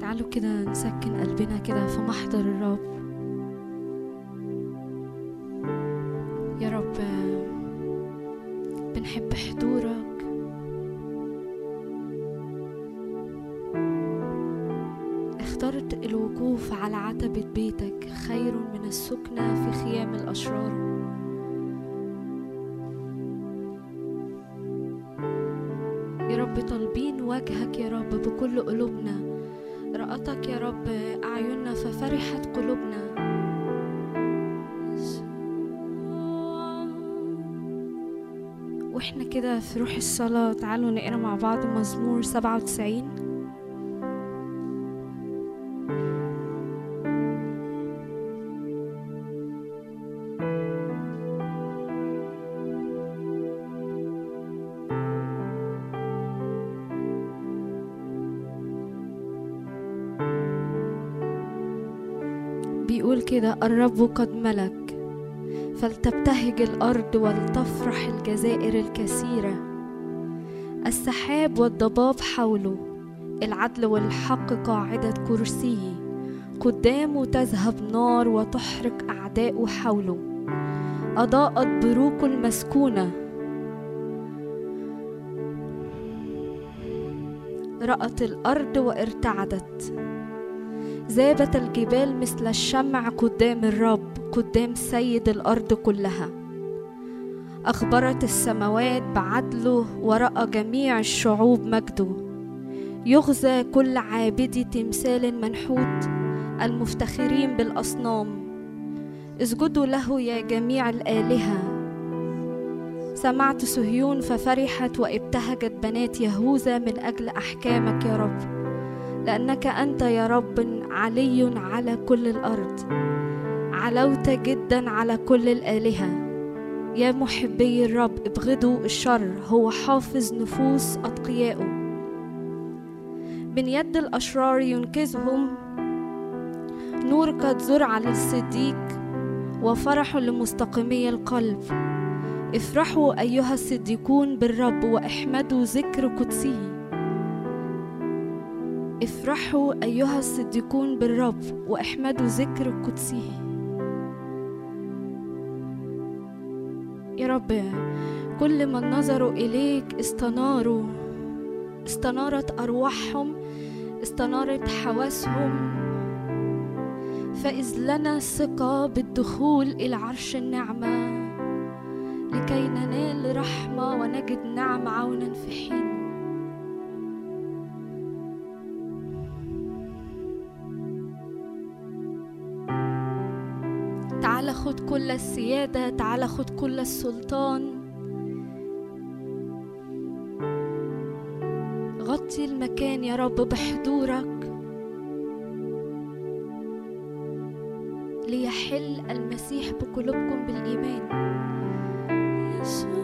تعالوا كده نسكن قلبنا كده في محضر الرب. يا رب بنحب حضورك. اخترت الوقوف على عتبة بيتك خير من السكنة في خيام الأشرار. يا رب طالبين وجهك يا رب بكل قلوبنا. قرأتك يا رب أعيننا ففرحت قلوبنا. وإحنا كده في روح الصلاة تعالوا نقرأ مع بعض مزمور 97 كده الرب قد ملك فلتبتهج الأرض ولتفرح الجزائر الكثيرة. السحاب والضباب حوله العدل والحق قاعدة كرسيه. قدامه تذهب نار وتحرق اعداءه حوله. أضاءت بروق المسكونه رأت الأرض وارتعدت. ذابت الجبال مثل الشمع قدام الرب قدام سيد الأرض كلها. أخبرت السماوات بعدله وراى جميع الشعوب مجده. يغزى كل عابد تمثال منحوت المفتخرين بالأصنام. اسجدوا له يا جميع الآلهة. سمعت صهيون ففرحت وابتهجت بنات يهوذا من أجل أحكامك يا رب. لأنك أنت يا رب علي على كل الأرض. علوت جدا على كل الآلهة. يا محبي الرب ابغضوا الشر هو حافظ نفوس أتقيائه من يد الأشرار ينقذهم. نور قد زرع للصديق وفرح لمستقيمي القلب. افرحوا أيها الصديقون بالرب وإحمدوا ذكر قدسه. افرحوا أيها الصديقون بالرب وأحمدوا ذكر قدسه. يا رب كل من نظروا إليك استناروا استنارت أرواحهم استنارت حواسهم. فإذ لنا ثقة بالدخول إلى عرش النعمة لكي ننال رحمة ونجد نعم عونا في حين. خد كل السيادة تعال خد كل السلطان. غطي المكان يا رب بحضورك. ليحل المسيح بقلوبكم بالإيمان. روح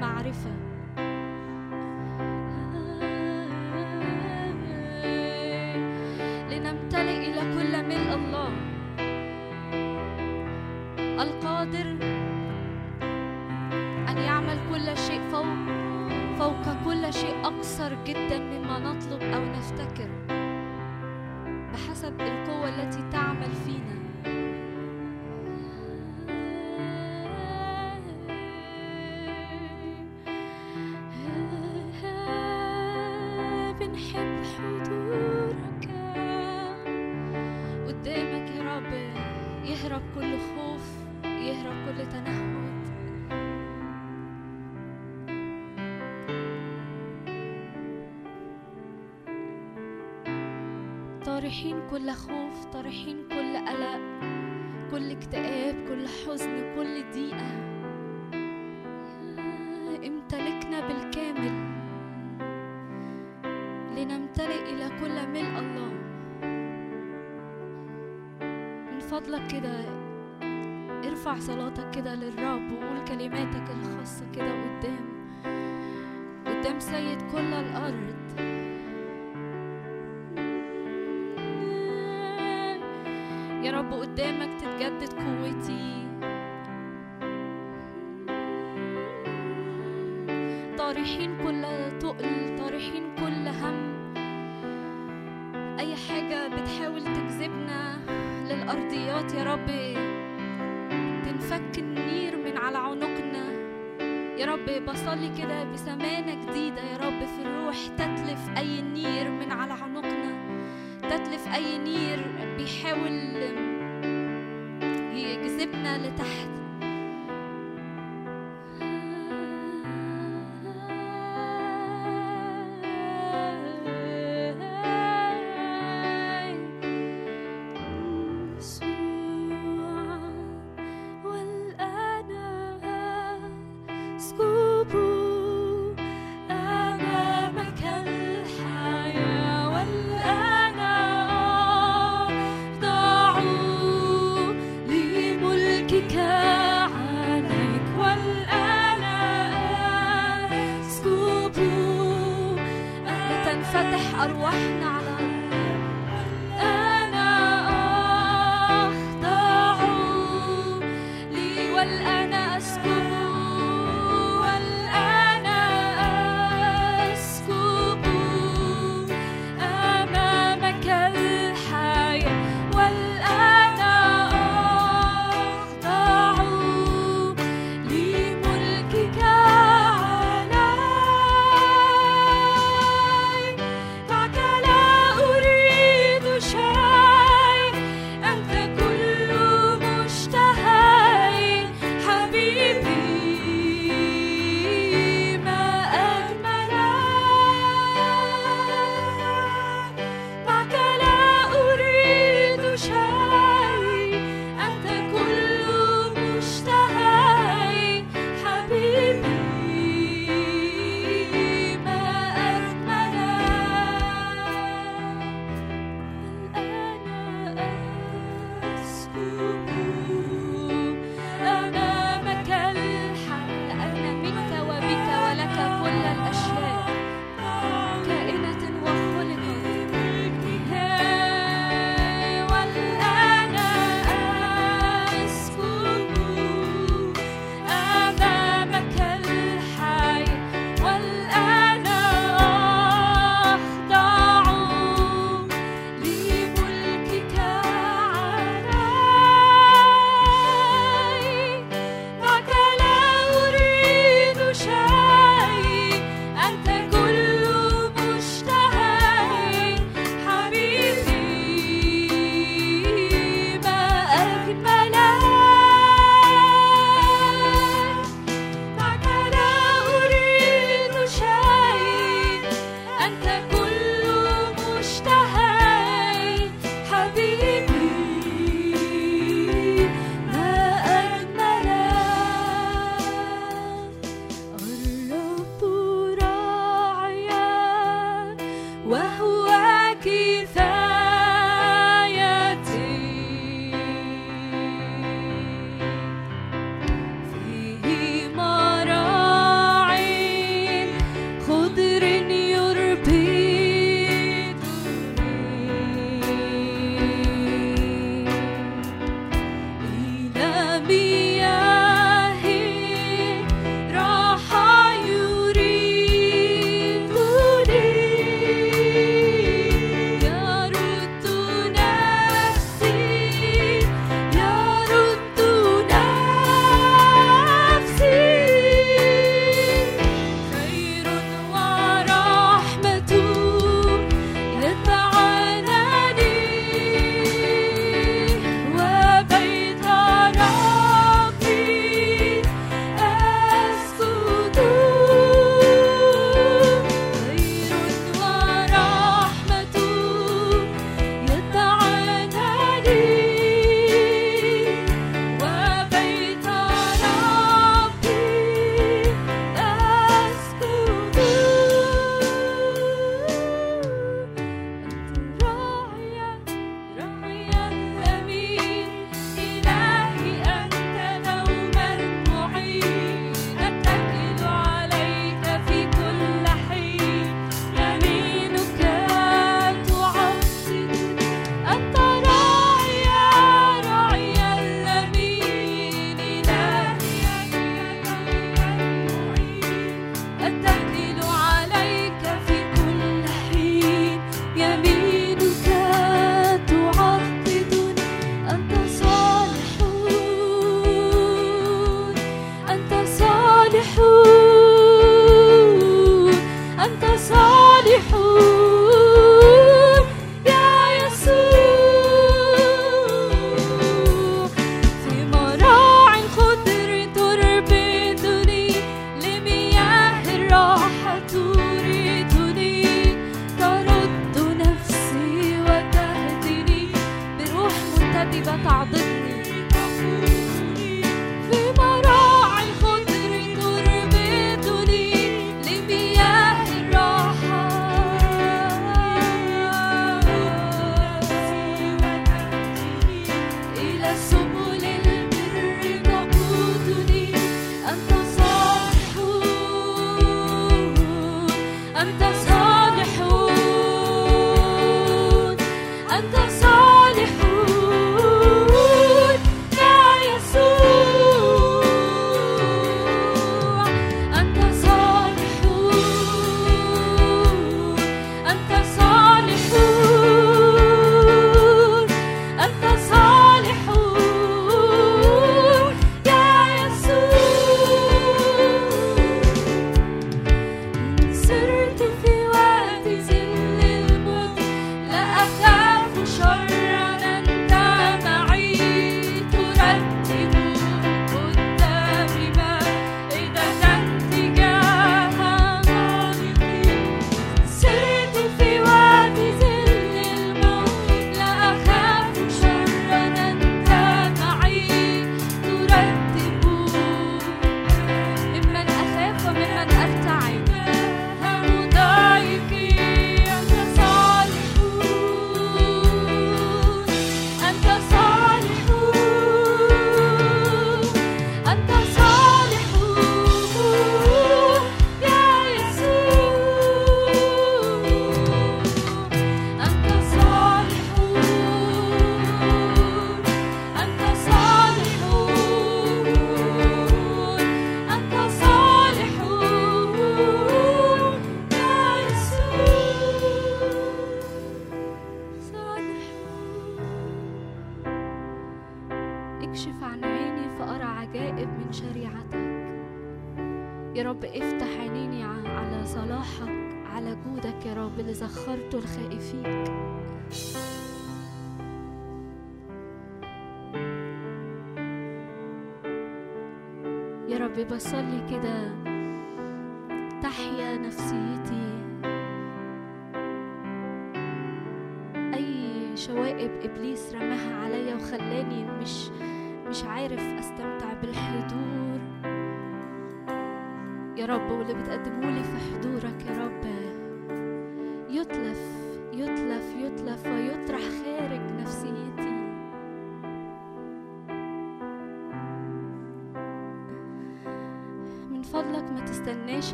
طارحين صلاتك كده للرب وقول كلماتك الخاصة كده قدام. قدام سيد كل الأرض. يا رب قدامك تتجدد قوتي. طارحين كل تقل طارحين كل هم. أي حاجة بتحاول تجذبنا للأرضيات يا رب يا رب بصلي كده بسمانة جديدة. يا رب في الروح تتلف أي نير من على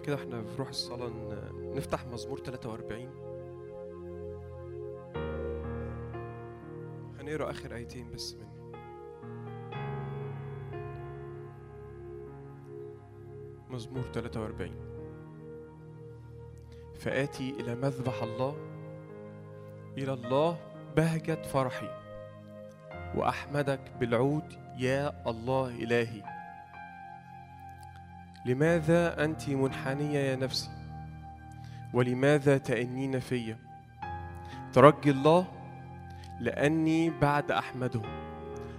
كده إحنا في روح الصلاة نفتح مزمور 43 هنقرأ آخر آيتين بس منه. مزمور 43 فآتي إلى مذبح الله إلى الله بهجة فرحي وأحمدك بالعود يا الله إلهي. لماذا أنت منحنية يا نفسي؟ ولماذا تأنين في؟ ترجي الله لأني بعد أحمده.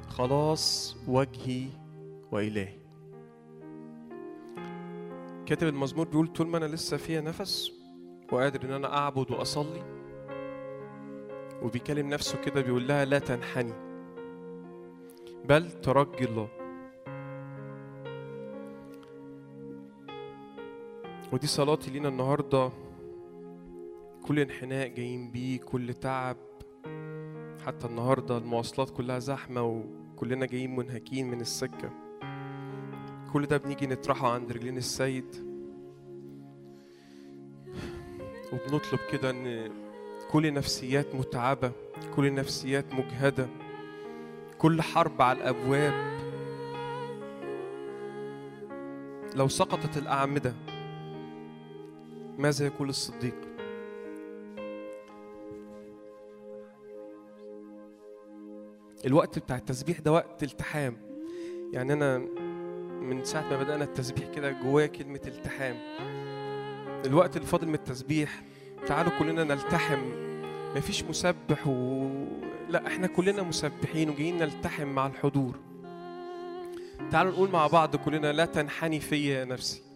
خلاص وجهي وإلهي. كاتب المزمور بيقول طول ما أنا لسه فيها نفس وقادر إن أنا أعبد وأصلي. وبيكلم نفسه كده بيقول لها لا تنحني بل ترجي الله. ودي صلاتي لينا النهارده. كل انحناء جايين بيه كل تعب حتى النهارده المواصلات كلها زحمة وكلنا جايين منهكين من السكة. كل ده بنيجي نطرحه عند رجلين السيد. وبنطلب كده إن كل نفسيات متعبة كل نفسيات مجهدة كل حرب على الأبواب. لو سقطت الأعمدة ماذا يقول الصديق؟ الوقت بتاع التسبيح ده وقت التحام. يعني أنا من ساعة ما بدأنا التسبيح كده جوايا كلمة التحام. الوقت اللي فاضل من التسبيح تعالوا كلنا نلتحم. مفيش مسبح و... لا إحنا كلنا مسبحين وجايين نلتحم مع الحضور. تعالوا نقول مع بعض كلنا لا تنحني فيا يا نفسي.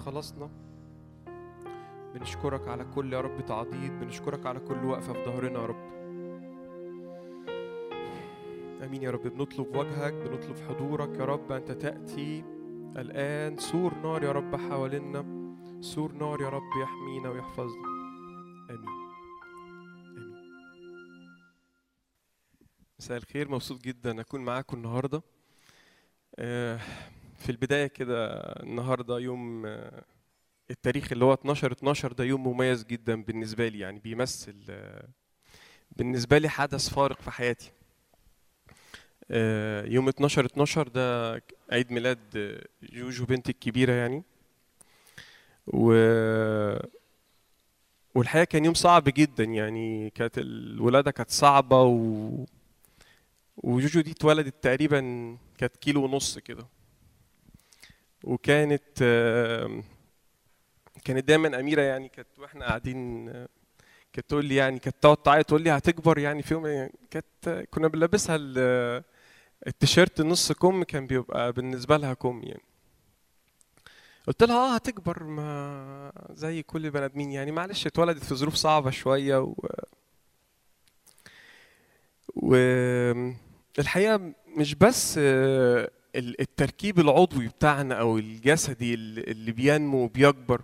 خلاصنا بنشكرك على كل يا رب تعضيد بنشكرك على كل وقفة في ظهرنا يا رب. آمين يا رب. بنطلب وجهك بنطلب حضورك يا رب. أنت تأتي الآن. سور نار يا رب حوالينا. سور نار يا رب يحمينا ويحفظنا. آمين. آمين. مساء الخير. مبسوط جدا أكون معاكم النهارده. آه، في البداية كده النهاردة يوم آه، التاريخ اللي هو 12 12 ده يوم مميز جدا بالنسبة لي يعني بيمثل آه، بالنسبة لي حدث فارق في حياتي. آه، يوم 12 12 ده عيد ميلاد جوجو بنتي الكبيرة يعني. و والحقيقة كان يوم صعب جدا يعني كانت الولادة كانت صعبة و وجوجو دي اتولدت تقريبا كانت كيلو ونص كده. وكانت كانت دايما أميرة يعني كانت وإحنا قاعدين كانت تقول لي يعني كانت تقعد تعيط تقول لي هتكبر يعني في يوم يعني كانت كنا بنلبسها ال- التيشيرت نص كم كان بيبقى بالنسبة لها كم يعني. قلت لها آه هتكبر ما زي كل بني آدمين يعني. معلش اتولدت في ظروف صعبة شوية و والحقيقة مش بس آه، التركيب العضوي بتاعنا أو الجسدي اللي بينمو وبيكبر.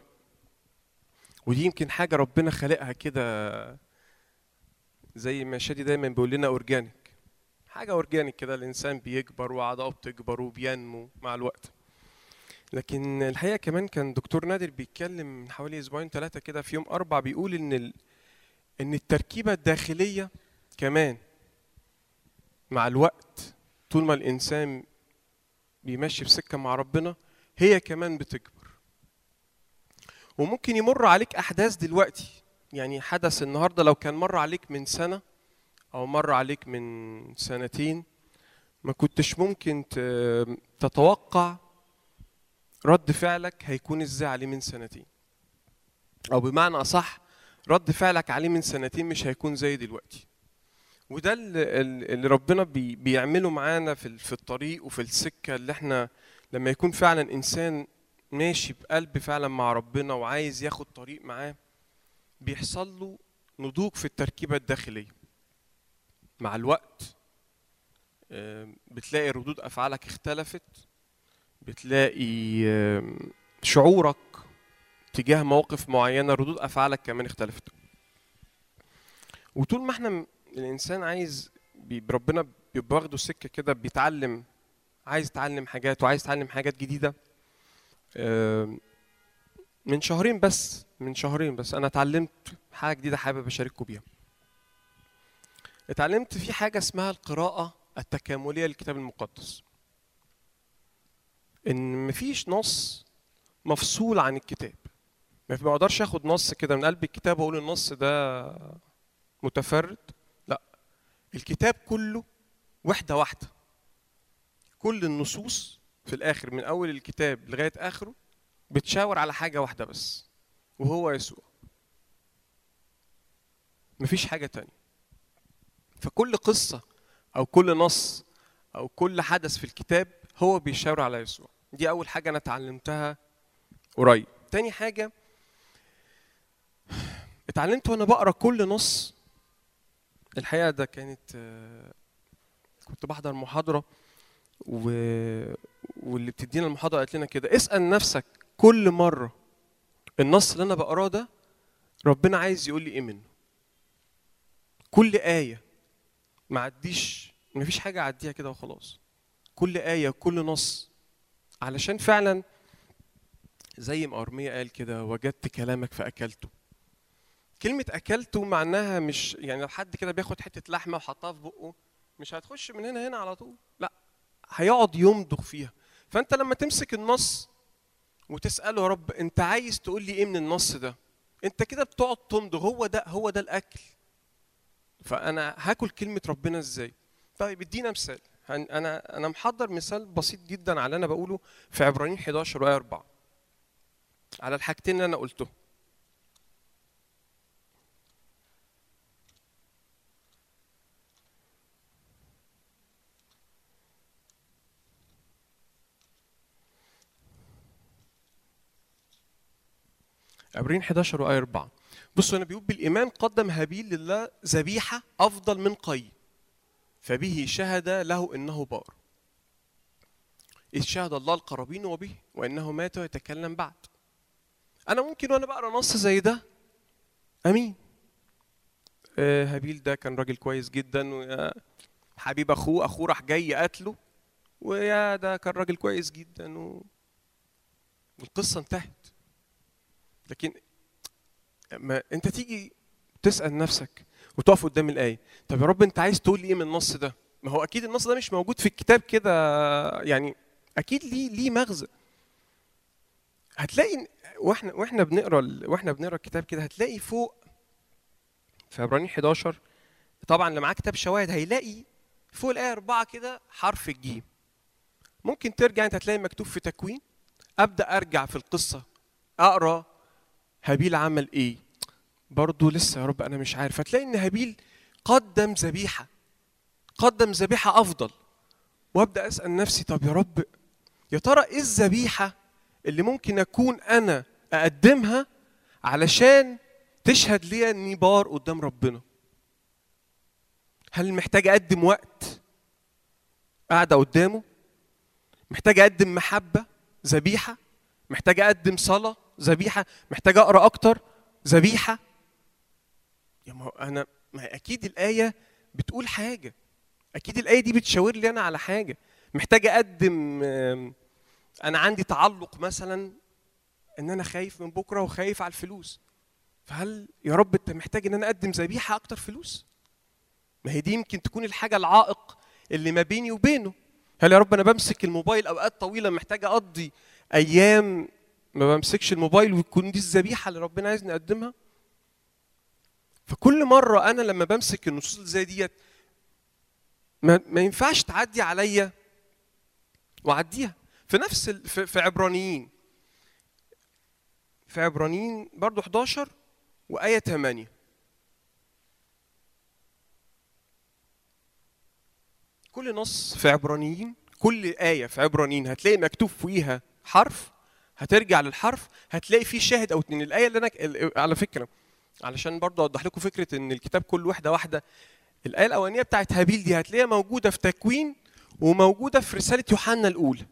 ودي يمكن حاجة ربنا خالقها كده زي ما شادي دايما بيقول لنا organic حاجة organic كده الإنسان بيكبر وأعضائه بتكبر وبينمو مع الوقت. لكن الحقيقة كمان كان دكتور نادر بيتكلم من حوالي أسبوعين ثلاثة كده في يوم أربع بيقول إن ال... إن التركيبة الداخلية كمان مع الوقت طول ما الإنسان بيمشي في سكة مع ربنا هي كمان بتكبر. وممكن يمر عليك أحداث دلوقتي يعني حدث النهاردة لو كان مر عليك من سنة أو مر عليك من سنتين ما كنتش ممكن تتوقع رد فعلك هيكون إزاي عليه من سنتين. أو بمعنى أصح رد فعلك عليه من سنتين مش هيكون زي دلوقتي. وده اللي, ربنا بي بيعمله معانا في ال- في الطريق وفي السكة اللي إحنا لما يكون فعلا إنسان ماشي بقلب فعلا مع ربنا وعايز ياخد طريق معاه بيحصل له نضوج في التركيبة الداخلية. مع الوقت بتلاقي ردود أفعالك اختلفت بتلاقي شعورك تجاه مواقف معينة ردود أفعالك كمان اختلفت. وطول ما إحنا الإنسان عايز ربنا بيبقى واخده سكة كده بيتعلم عايز يتعلم حاجات وعايز يتعلم حاجات جديدة. من شهرين بس من شهرين بس أنا اتعلمت حاجة جديدة حابب أشارككم بيها. اتعلمت في حاجة اسمها القراءة التكاملية للكتاب المقدس. إن مفيش نص مفصول عن الكتاب. ما أقدرش آخد نص كده من قلب الكتاب وأقول النص ده متفرد. الكتاب كله وحدة واحدة. كل النصوص في الآخر من أول الكتاب لغاية آخره بتشاور على حاجة واحدة بس وهو يسوع. مفيش حاجة تانية. فكل قصة أو كل نص أو كل حدث في الكتاب هو بيشاور على يسوع. دي أول حاجة أنا اتعلمتها قريب. تاني حاجة اتعلمت وأنا بقرأ كل نص الحقيقة ده كانت آه، كنت بحضر محاضرة و... واللي بتدينا المحاضرة قالت لنا كده اسأل نفسك كل مرة النص اللي أنا بقراه ده ربنا عايز يقول لي إيه منه. كل آية ما عديش ما فيش حاجة أعديها كده وخلاص. كل آية كل نص. علشان فعلا زي ما ارميا قال كده وجدت كلامك فأكلته. كلمة أكلته معناها مش يعني لو حد كده بياخد حتة لحمة وحطها في بقه مش هتخش من هنا هنا على طول. لا هيقعد يمضغ فيها. فأنت لما تمسك النص وتسأله يا رب أنت عايز تقول لي إيه من النص ده؟ أنت كده بتقعد تمضغ هو ده هو ده الأكل. فأنا هاكل كلمة ربنا إزاي؟ طيب إدينا مثال. أنا أنا محضر مثال بسيط جدا على اللي أنا بقوله في عبرانيين 11 وآية 4 على الحاجتين اللي أنا قلتهم عبرين 11 وآية 4 بصوا هنا بيقول بالإيمان قدم هابيل لله ذبيحة أفضل من قايين فبه شهد له إنه بار. إذ شهد الله القرابين وبه وإنه مات ويتكلم بعد. أنا ممكن وأنا بقرأ نص زي ده؟ أمين. آه، هابيل ده كان راجل كويس جدا ويا حبيب أخوه أخوه راح جاي قتله ويا ده كان راجل كويس جدا. والقصة انتهت. لكن ما انت تيجي تسأل نفسك وتقف قدام الآية طب يا رب انت عايز تقول لي إيه من النص ده؟ ما هو أكيد النص ده مش موجود في الكتاب كده يعني أكيد ليه ليه مغزى. هتلاقي وإحنا وإحنا بنقرأ وإحنا بنقرأ الكتاب كده هتلاقي فوق في عبرانيين 11 طبعا اللي معاه كتاب شواهد هيلاقي فوق الآية 4 كده حرف الجيم. ممكن ترجع أنت هتلاقي مكتوب في تكوين. أبدأ أرجع في القصة أقرأ هابيل عمل إيه؟ برضه لسه يا رب أنا مش عارف. هتلاقي إن هابيل قدم ذبيحة قدم ذبيحة أفضل. وأبدأ أسأل نفسي طب يا رب يا ترى إيه الذبيحة اللي ممكن أكون أنا أقدمها علشان تشهد لي إني بار قدام ربنا؟ هل محتاج أقدم وقت قاعدة قدامه؟ محتاج أقدم محبة ذبيحة؟ محتاج أقدم صلاة؟ ذبيحة محتاج أقرأ أكتر ذبيحة. يا ما أنا ما أكيد الآية بتقول حاجة. أكيد الآية دي بتشاور لي أنا على حاجة. محتاج أقدم أنا عندي تعلق مثلا إن أنا خايف من بكرة وخايف على الفلوس. فهل يا رب أنت محتاج إن أنا أقدم ذبيحة أكتر فلوس؟ ما هي دي يمكن تكون الحاجة العائق اللي ما بيني وبينه. هل يا رب أنا بمسك الموبايل أوقات طويلة محتاج أقضي أيام ما بمسكش الموبايل ويكون دي الذبيحة اللي ربنا عايزني اقدمها فكل مرة أنا لما بمسك النصوص زي ديت ما, ما ينفعش تعدي عليا وأعديها. في نفس في عبرانيين. في عبرانيين برضو 11 وآية 8 كل نص في عبرانيين كل آية في عبرانيين هتلاقي مكتوب فيها حرف هترجع للحرف هتلاقي فيه شاهد أو اتنين. الآية اللي أنا على فكرة علشان برضه أوضح لكم فكرة إن الكتاب كل واحدة واحدة. الآية الأولانية بتاعت هابيل دي هتلاقيها موجودة في تكوين وموجودة في رسالة يوحنا الأولى.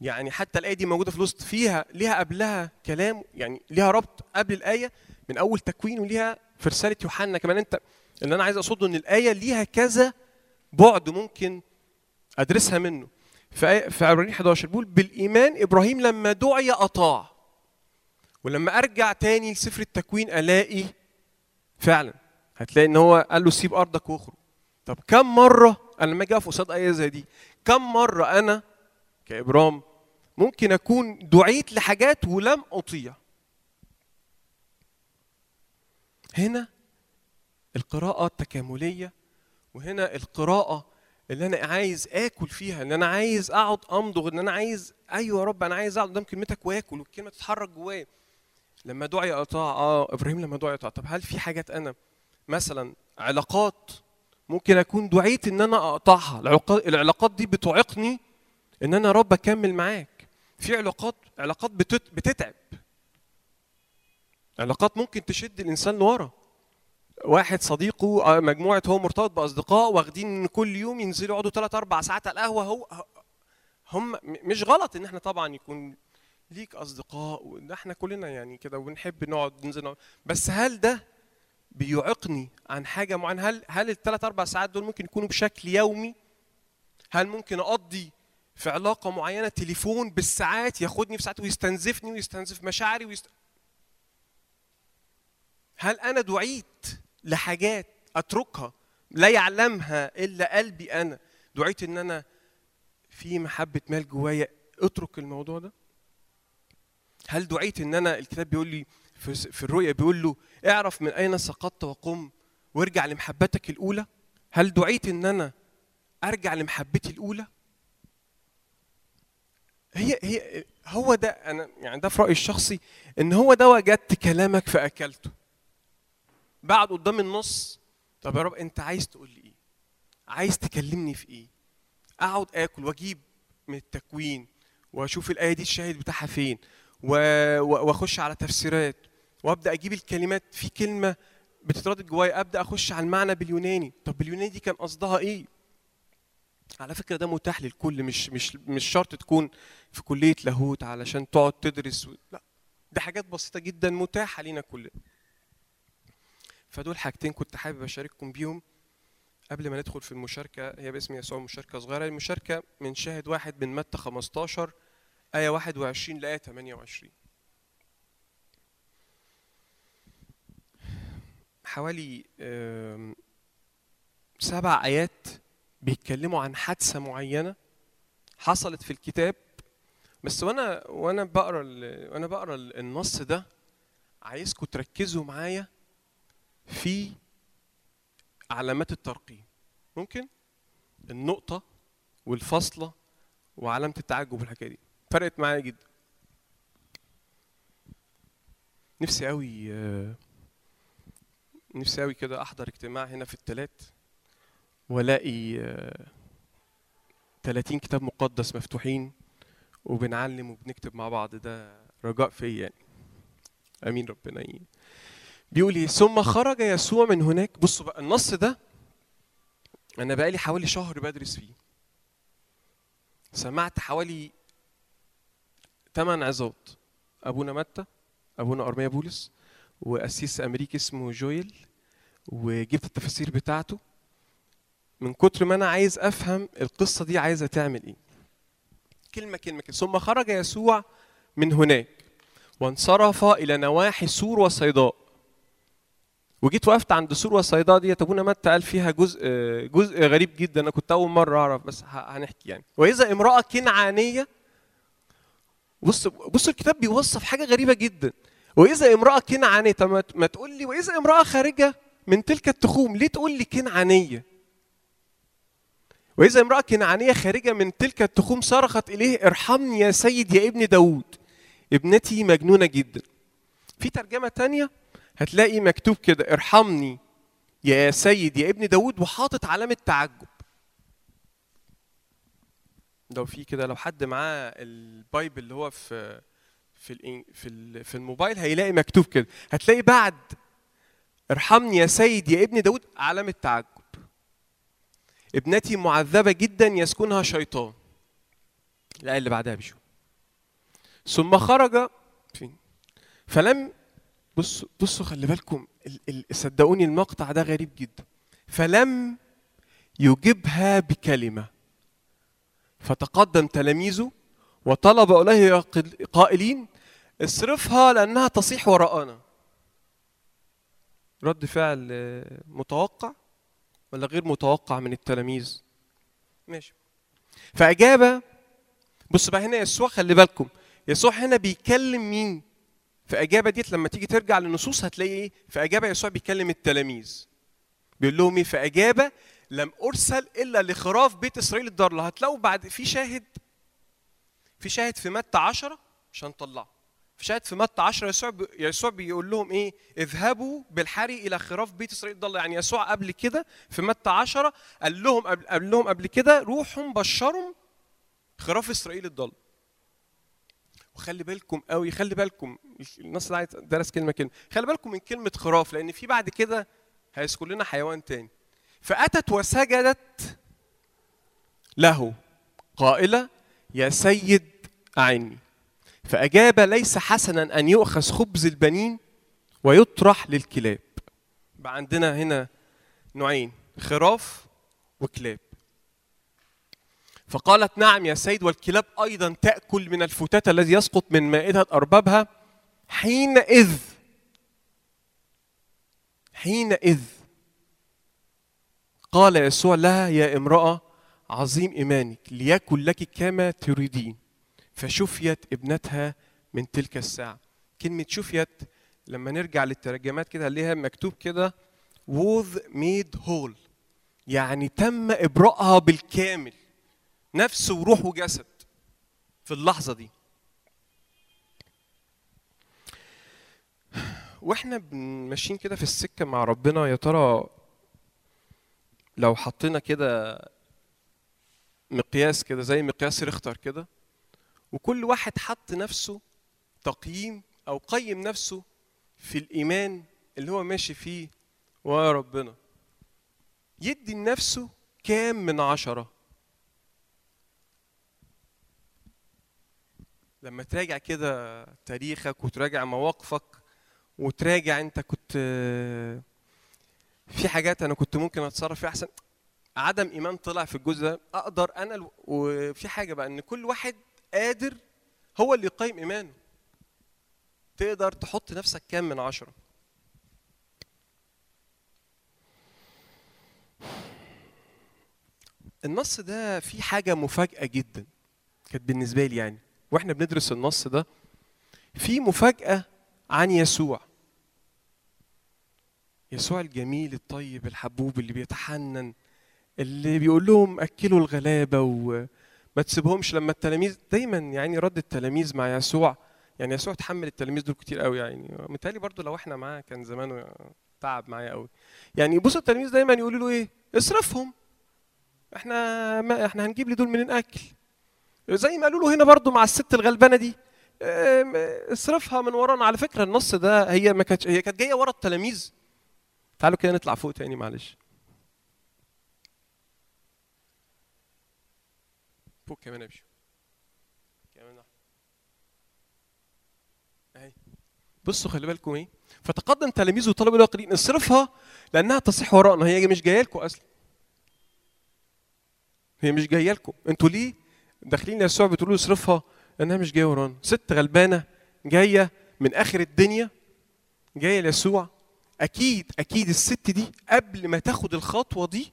يعني حتى الآية دي موجودة في الوسط فيها ليها قبلها كلام يعني ليها ربط قبل الآية من أول تكوين وليها في رسالة يوحنا. كمان أنت اللي أنا عايز أقصده إن الآية ليها كذا بعد ممكن أدرسها منه. في آية- في عبرانيين 11 بيقول بالإيمان إبراهيم لما دعي أطاع. ولما أرجع تاني لسفر التكوين ألاقي فعلا هتلاقي إن هو قال له سيب أرضك واخرج. طب كم مرة أنا لما أجي أقف قصاد آية زي دي كم مرة أنا كإبرام ممكن أكون دعيت لحاجات ولم أطيع؟ هنا القراءة التكاملية وهنا القراءة اللي أنا عايز آكل فيها إن أنا عايز أقعد أمضغ إن أنا عايز أيوة يا رب أنا عايز أقعد قدام كلمتك وآكل والكلمة تتحرك جوايا. لما دعي أطاع آه إبراهيم لما دعي أطاع. طب هل في حاجات أنا مثلا علاقات ممكن أكون دعيت إن أنا أقطعها؟ العلاقات دي بتعيقني إن أنا يا رب أكمل معاك. في علاقات علاقات بتت بتتعب. علاقات ممكن تشد الإنسان لورا. واحد صديقه مجموعة هو مرتبط بأصدقاء واخدين كل يوم ينزلوا يقعدوا ثلاث أربع ساعات على القهوة هو هم مش غلط إن إحنا طبعا يكون ليك أصدقاء وده إحنا كلنا يعني كده وبنحب نقعد ننزل نقعد. بس هل ده بيعيقني عن حاجة معينة؟ هل هل الثلاث أربع ساعات دول ممكن يكونوا بشكل يومي؟ هل ممكن أقضي في علاقة معينة تليفون بالساعات ياخدني في ساعات ويستنزفني ويستنزف مشاعري ويست... هل أنا دعيت لحاجات أتركها لا يعلمها إلا قلبي أنا. دعيت إن أنا في محبة مال جوايا أترك الموضوع ده؟ هل دعيت إن أنا الكتاب بيقول لي في, الرؤيا بيقول له اعرف من أين سقطت وقم وارجع لمحبتك الأولى؟ هل دعيت إن أنا أرجع لمحبتي الأولى؟ هي هي هو ده أنا يعني ده في رأيي الشخصي إن هو ده وجدت كلامك فأكلته. بعد قدام النص طب يا رب انت عايز تقول لي إيه؟ عايز تكلمني في إيه؟ اقعد آكل واجيب من التكوين واشوف الآية دي الشاهد بتاعها فين؟ واخش على تفسيرات وابدأ أجيب الكلمات. في كلمة بتتردد جوايا أبدأ أخش على المعنى باليوناني. طب باليوناني دي كان قصدها إيه؟ على فكرة ده متاح للكل مش مش مش شرط تكون في كلية لاهوت علشان تقعد تدرس و... لا ده حاجات بسيطة جدا متاحة لينا كلنا. فدول حاجتين كنت حابب أشارككم بيهم قبل ما ندخل في المشاركة. هي باسم يسوع مشاركة صغيرة. المشاركة من شاهد واحد من متى 15 آية 21 لآية 28 حوالي سبع آيات بيتكلموا عن حادثة معينة حصلت في الكتاب. بس وأنا وأنا بقرأ وأنا بقرأ النص ده عايزكم تركزوا معايا في علامات الترقيم. ممكن؟ النقطة والفاصلة وعلامة التعجب والحكاية دي. فرقت معايا جدا. نفسي قوي نفسي قوي كده أحضر اجتماع هنا في التلات وألاقي 30 كتاب مقدس مفتوحين وبنعلم وبنكتب مع بعض. ده رجاء فيا يعني. أمين ربنا. يعني. بيقول إيه ثم خرج يسوع من هناك. بصوا بقى النص ده أنا بقالي حوالي شهر بدرس فيه. سمعت حوالي ثمان عظات أبونا متى أبونا أرميا بولس وأسيس أمريكي اسمه جويل وجبت التفاسير بتاعته. من كتر ما أنا عايز أفهم القصة دي عايزة تعمل إيه. كلمة كلمة كده ثم خرج يسوع من هناك وانصرف إلى نواحي سور وصيداء. وجيت وقفت عند سور وصيداء دي أبونا متى قال فيها جزء جزء غريب جدا أنا كنت أول مرة أعرف بس هنحكي يعني. وإذا امرأة كنعانية بص بص الكتاب بيوصف حاجة غريبة جدا. وإذا امرأة كنعانية طب ما تقول لي وإذا امرأة خارجة من تلك التخوم ليه تقول لي كنعانية؟ وإذا امرأة كنعانية خارجة من تلك التخوم صرخت إليه ارحمني يا سيد يا ابن داوود ابنتي مجنونة جدا. في ترجمة تانية هتلاقي مكتوب كده ارحمني يا سيد يا ابن داود وحاطط علامة تعجب. لو في كده لو حد معاه البايبل اللي هو في في في في الموبايل هيلاقي مكتوب كده. هتلاقي بعد ارحمني يا سيد يا ابن داود علامة تعجب. ابنتي معذبة جدا يسكنها شيطان. الآية اللي بعدها بشو ثم خرج فين؟ فلم بصوا بصوا خلي بالكم صدقوني المقطع ده غريب جدا. فلم يجبها بكلمة. فتقدم تلاميذه وطلب إليه قائلين اصرفها لأنها تصيح وراءنا. رد فعل متوقع ولا غير متوقع من التلاميذ؟ ماشي. فأجاب بص بقى هنا يسوع خلي بالكم يسوع هنا بيكلم مين؟ في إجابة ديت لما تيجي ترجع للنصوص هتلاقي إيه؟ في إجابة يسوع بيكلم التلاميذ. بيقول لهم إيه؟ في إجابة لم أرسل إلا لخراف بيت إسرائيل الضاله هتلاقوا بعد في شاهد في شاهد في متى 10 عشان نطلعه في شاهد في متى 10 يسوع يسوع بيقول لهم إيه؟ اذهبوا بالحري إلى خراف بيت إسرائيل الضاله يعني يسوع قبل كده في متى 10 قال لهم قبل, قال لهم قبل كده روحوا بشروا خراف إسرائيل الضاله وخلي بالكم قوي خلي بالكم ده عايز درس كلمة كلمة خلي بالكم من كلمة خراف لأن في بعد كده هيذكر لنا حيوان تاني. فأتت وسجدت له قائلة يا سيد أعني. فأجاب ليس حسنا أن يؤخذ خبز البنين ويطرح للكلاب. بقى عندنا هنا نوعين خراف وكلاب. فقالت نعم يا سيد والكلاب أيضا تأكل من الفتات الذي يسقط من مائدة أربابها حينئذ حينئذ. قال يسوع لها يا امرأة عظيم إيمانك ليكن لك كما تريدين. فشفيت ابنتها من تلك الساعة. كلمة شفيت لما نرجع للترجمات كده هنلاقيها مكتوب كده was made whole يعني تم ابرائها بالكامل. نفس وروح وجسد في اللحظة دي. وإحنا ماشيين كده في السكة مع ربنا يا ترى لو حطينا كده مقياس كده زي مقياس ريختر كده وكل واحد حط نفسه تقييم أو قيم نفسه في الإيمان اللي هو ماشي فيه ورا ربنا. يدي لنفسه كام من عشرة؟ لما تراجع كده تاريخك وتراجع مواقفك وتراجع انت كنت في حاجات أنا كنت ممكن اتصرف فيها احسن. عدم ايمان طلع في الجزء ده. أقدر أنا وفي حاجة بقى ان كل واحد قادر هو اللي يقيم ايمانه. تقدر تحط نفسك كام من عشرة؟ النص ده فيه حاجة مفاجأة جدا كانت بالنسبة لي يعني. وإحنا بندرس النص ده في مفاجأة عن يسوع. يسوع الجميل الطيب الحبوب اللي بيتحنن اللي بيقول لهم أكلوا الغلابة وما تسيبهمش لما التلاميذ دايما يعني رد التلاميذ مع يسوع. يعني يسوع تحمل التلاميذ دول كتير قوي يعني. متهيألي برضو لو إحنا معاه كان زمانه تعب معايا قوي. يعني بصوا التلاميذ دايما يقولوا له إيه؟ اصرفهم إحنا ما إحنا هنجيب لدول منين أكل؟ زي ما قالوا له هنا برضو مع الست الغلبانة دي اصرفها من ورانا. على فكرة النص ده هي ما كانتش هي كانت جاية ورا التلاميذ. تعالوا كده نطلع فوق تاني معلش. فوق كمان امشي كمان. أهي. بصوا خلي بالكم إيه. فتقدم تلاميذه وطلبوا له قليل اصرفها لأنها تصيح وراءنا هي مش جاية لكم أصلا. هي مش جاية لكم. أنتوا ليه داخلين يسوع بتقولوا له اصرفها لانها مش جاية ورانا. ست غلبانة جاية من آخر الدنيا جاية ليسوع. أكيد أكيد الست دي قبل ما تاخد الخطوة دي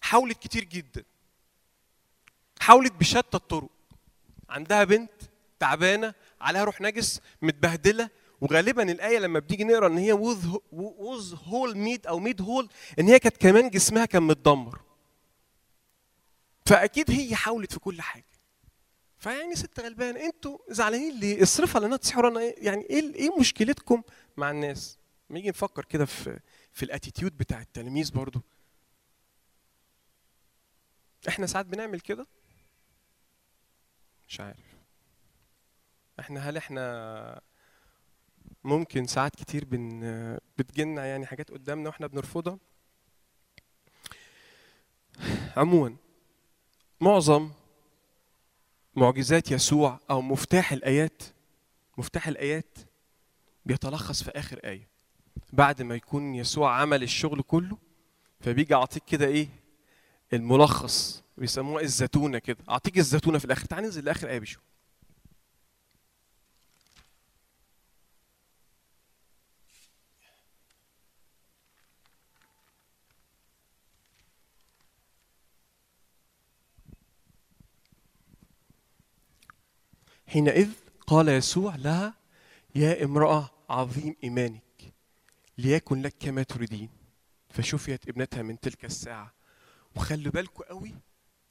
حاولت كتير جدا. حاولت بشتى الطرق. عندها بنت تعبانة عليها روح نجس متبهدلة وغالبا الآية لما بتيجي نقرأ إن هي was whole made أو made whole إن هي كانت كمان جسمها كان متدمر. فأكيد هي حاولت في كل حاجة. فيعني ست غلبان أنتوا زعلانين ليه؟ اصرفها لانها إيه؟ يعني إيه إيه مشكلتكم مع الناس؟ لما نيجي نفكر كده في في ال attitude بتاع التلاميذ برضو. إحنا ساعات بنعمل كده؟ مش عارف. إحنا هل إحنا ممكن ساعات كتير بن بتجيلنا يعني حاجات قدامنا وإحنا بنرفضها؟ عموما معظم معجزات يسوع أو مفتاح الآيات مفتاح الآيات بيتلخص في آخر آية. بعد ما يكون يسوع عمل الشغل كله فبيجي أعطيك كده إيه؟ الملخص بيسموها الزتونة كده. أعطيك الزتونة في الآخر. تعال ننزل لآخر آية بشو حينئذ قال يسوع لها يا امرأة عظيم إيمانك ليكن لك كما تريدين. فشفيت ابنتها من تلك الساعة. وخلوا بالكم قوي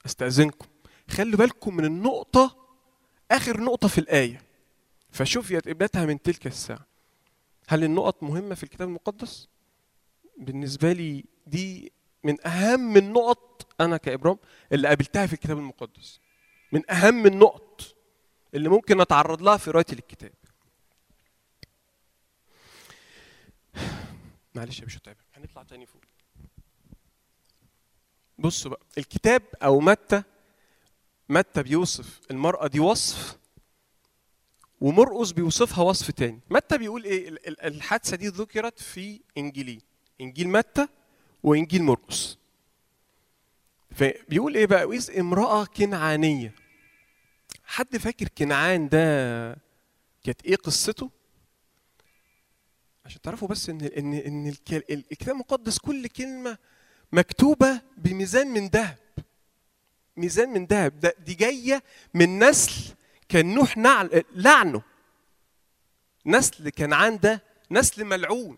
أستأذنكم خلوا بالكم من النقطة آخر نقطة في الآية. فشفيت ابنتها من تلك الساعة. هل النقط مهمة في الكتاب المقدس؟ بالنسبة لي دي من أهم النقط أنا كإبرام اللي قابلتها في الكتاب المقدس. من أهم النقط. اللي ممكن أتعرض لها في قراءتي للكتاب. معلش يا مش هتعبك هنطلع تاني فوق. بصوا بقى الكتاب أو متى متى بيوصف المرأة دي وصف ومرقس بيوصفها وصف تاني. متى بيقول إيه؟ ال- ال- الحادثة دي ذكرت في انجيلين إنجيل متى؟ وإنجيل مرقس فبيقول إيه بقى؟ وإذ امرأة كنعانية. حد فاكر كنعان ده كانت إيه قصته؟ عشان تعرفوا بس إن إن إن الك- الكتاب المقدس كل كلمة مكتوبة بميزان من ذهب. ميزان من ذهب. ده دي جاية من نسل كان نوح نعل لعنه. نسل كنعان ده نسل ملعون.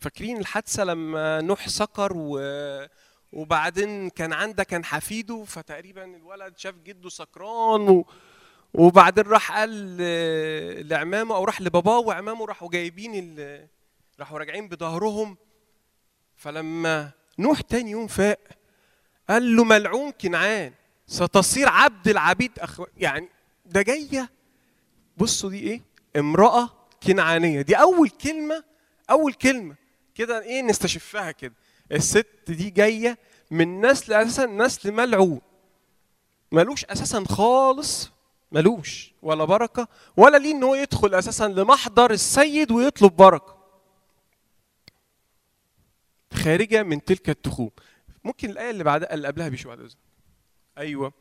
فاكرين الحادثة لما نوح سكر و وبعدين كان عنده كان حفيده فتقريبا الولد شاف جده سكران و... وبعدين راح قال لعمامه أو راح لباباه وعمامه راحوا جايبين ال... راحوا راجعين بظهرهم. فلما نوح تاني يوم فاق قال له ملعون كنعان ستصير عبد العبيد أخو... يعني ده جاية. بصوا دي إيه؟ امرأة كنعانية. دي أول كلمة أول كلمة كده إيه نستشفها كده. الست دي جاية من نسل أساسا نسل ملعون. ملوش أساسا خالص ملوش ولا بركة ولا ليه إن هو يدخل أساسا لمحضر السيد ويطلب بركة. خارجة من تلك التخوم. ممكن الآية اللي بعدها اللي قبلها بشوية بعد أيوه.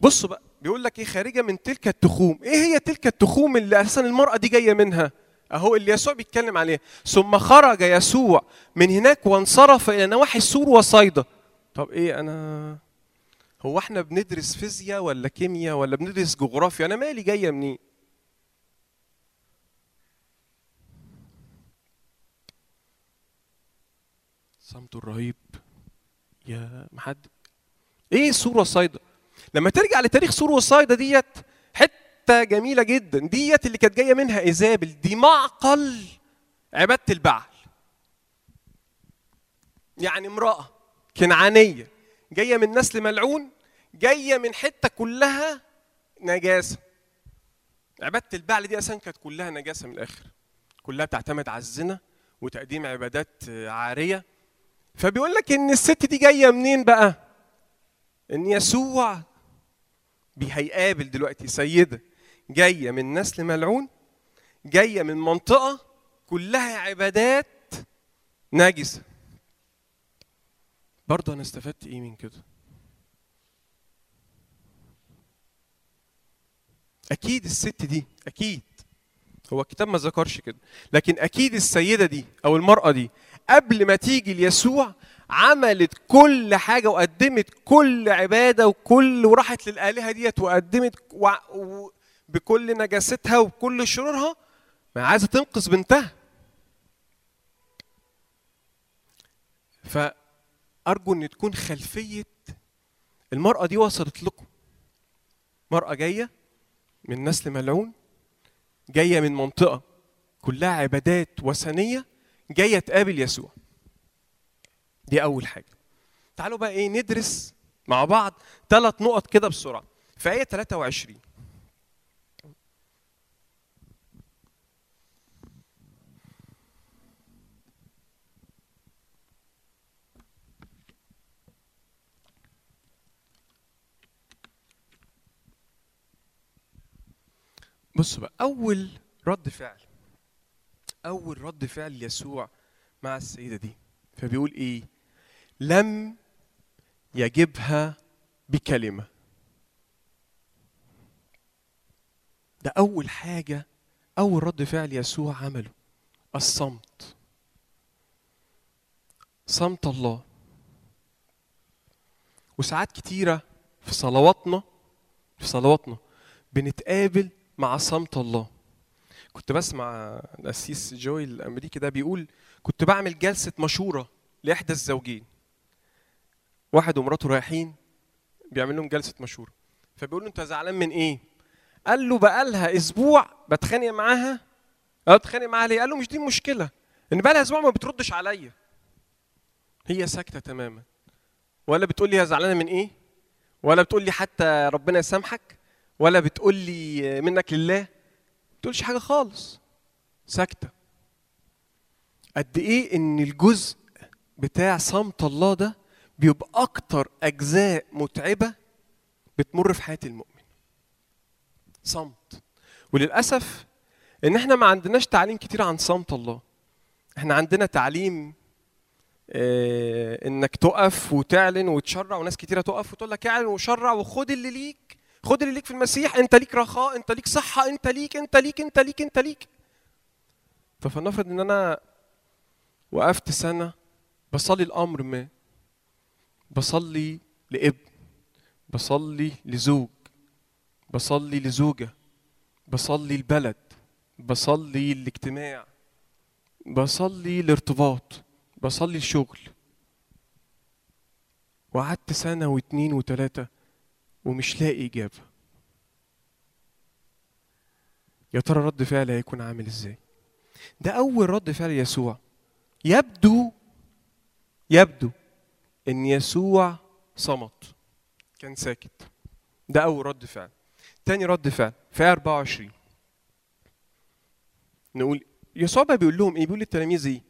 بصوا بقى بيقول لك إيه خارجة من تلك التخوم. إيه هي تلك التخوم اللي أساسا المرأة دي جاية منها؟ أهو اللي يسوع بيتكلم عليه. ثم خرج يسوع من هناك وانصرف إلى نواحي السور وصيدا. طب إيه أنا؟ هو إحنا بندرس فيزياء ولا كيمياء ولا بندرس جغرافيا؟ أنا مالي جاية منين؟ صمت الرهيب. يا محمد إيه سور وصيدا؟ لما ترجع لتاريخ سور وصيدا ديت حتة جميلة جدا. ديت اللي كانت جاية منها إيزابل دي معقل عبادة البعل. يعني امرأة كنعانية جاية من نسل ملعون جاية من حتة كلها نجاسة. عبادة البعل دي أصلا كانت كلها نجاسة من الآخر. كلها بتعتمد على الزنا وتقديم عبادات عارية. فبيقول لك إن الست دي جاية منين بقى؟ إن يسوع بي- هيقابل دلوقتي سيدة. جاية من نسل ملعون جاية من منطقة كلها عبادات نجسه برضه أنا استفدت إيه من كده؟ أكيد الست دي أكيد. هو الكتاب ما ذكرش كده لكن أكيد السيدة دي أو المرأة دي قبل ما تيجي ليسوع عملت كل حاجة وقدمت كل عبادة وكل وراحت للآلهة ديت وقدمت وع- و- بكل نجاستها وبكل شرورها ما عايزة تنقذ بنتها. فأرجو إن تكون خلفية المرأة دي وصلت لكم. مرأة جاية من نسل ملعون جاية من منطقة كلها عبادات وثنية جاية تقابل يسوع. دي أول حاجة. تعالوا بقى إيه ندرس مع بعض ثلاث نقط كده بسرعة. في آية 23 بصوا بقى أول رد فعل أول رد فعل يسوع مع السيدة دي فبيقول إيه؟ لم يجبها بكلمة. ده أول حاجة أول رد فعل يسوع عمله الصمت. صمت الله. وساعات كتيرة في صلواتنا في صلواتنا بنتقابل مع صمت الله. كنت بسمع القسيس جوي الأمريكي ده بيقول كنت بعمل جلسة مشورة لإحدى الزوجين. واحد ومراته رايحين بيعمل لهم جلسة مشورة. فبيقول له أنت زعلان من إيه؟ قال له بقالها أسبوع بتخانق معاها. أه بتخانق معاها ليه؟ قال له مش دي المشكلة. إن بقالها أسبوع ما بتردش عليا. هي ساكتة تماما. ولا بتقول لي يا زعلانة من إيه؟ ولا بتقول لي حتى ربنا يسامحك؟ ولا بتقول لي منك لله؟ ما بتقولش حاجة خالص. ساكتة. قد إيه إن الجزء بتاع صمت الله ده بيبقى أكتر أجزاء متعبة بتمر في حياة المؤمن. صمت. وللأسف إن إحنا ما عندناش تعليم كتير عن صمت الله. إحنا عندنا تعليم آه، إنك تقف وتعلن وتشرع وناس كتيرة تقف وتقول لك اعلن وشرع وخد اللي ليك. خد اللي ليك في المسيح انت ليك رخاء انت ليك صحة انت ليك انت ليك انت ليك انت ليك. ففلنفرض إن أنا وقفت سنة بصلي الامر ما. بصلي لابن بصلي لزوج بصلي لزوجة بصلي البلد بصلي الاجتماع بصلي الارتباط بصلي الشغل وقعدت سنة واتنين وتلاتة ومش لاقي إجابة. يا ترى رد فعلي هيكون عامل إزاي؟ ده أول رد فعل يسوع. يبدو يبدو إن يسوع صمت كان ساكت. ده أول رد فعل. تاني رد فعل في آية 24 نقول يسوع بقى بيقول لهم إيه؟ بيقول للتلاميذ إيه؟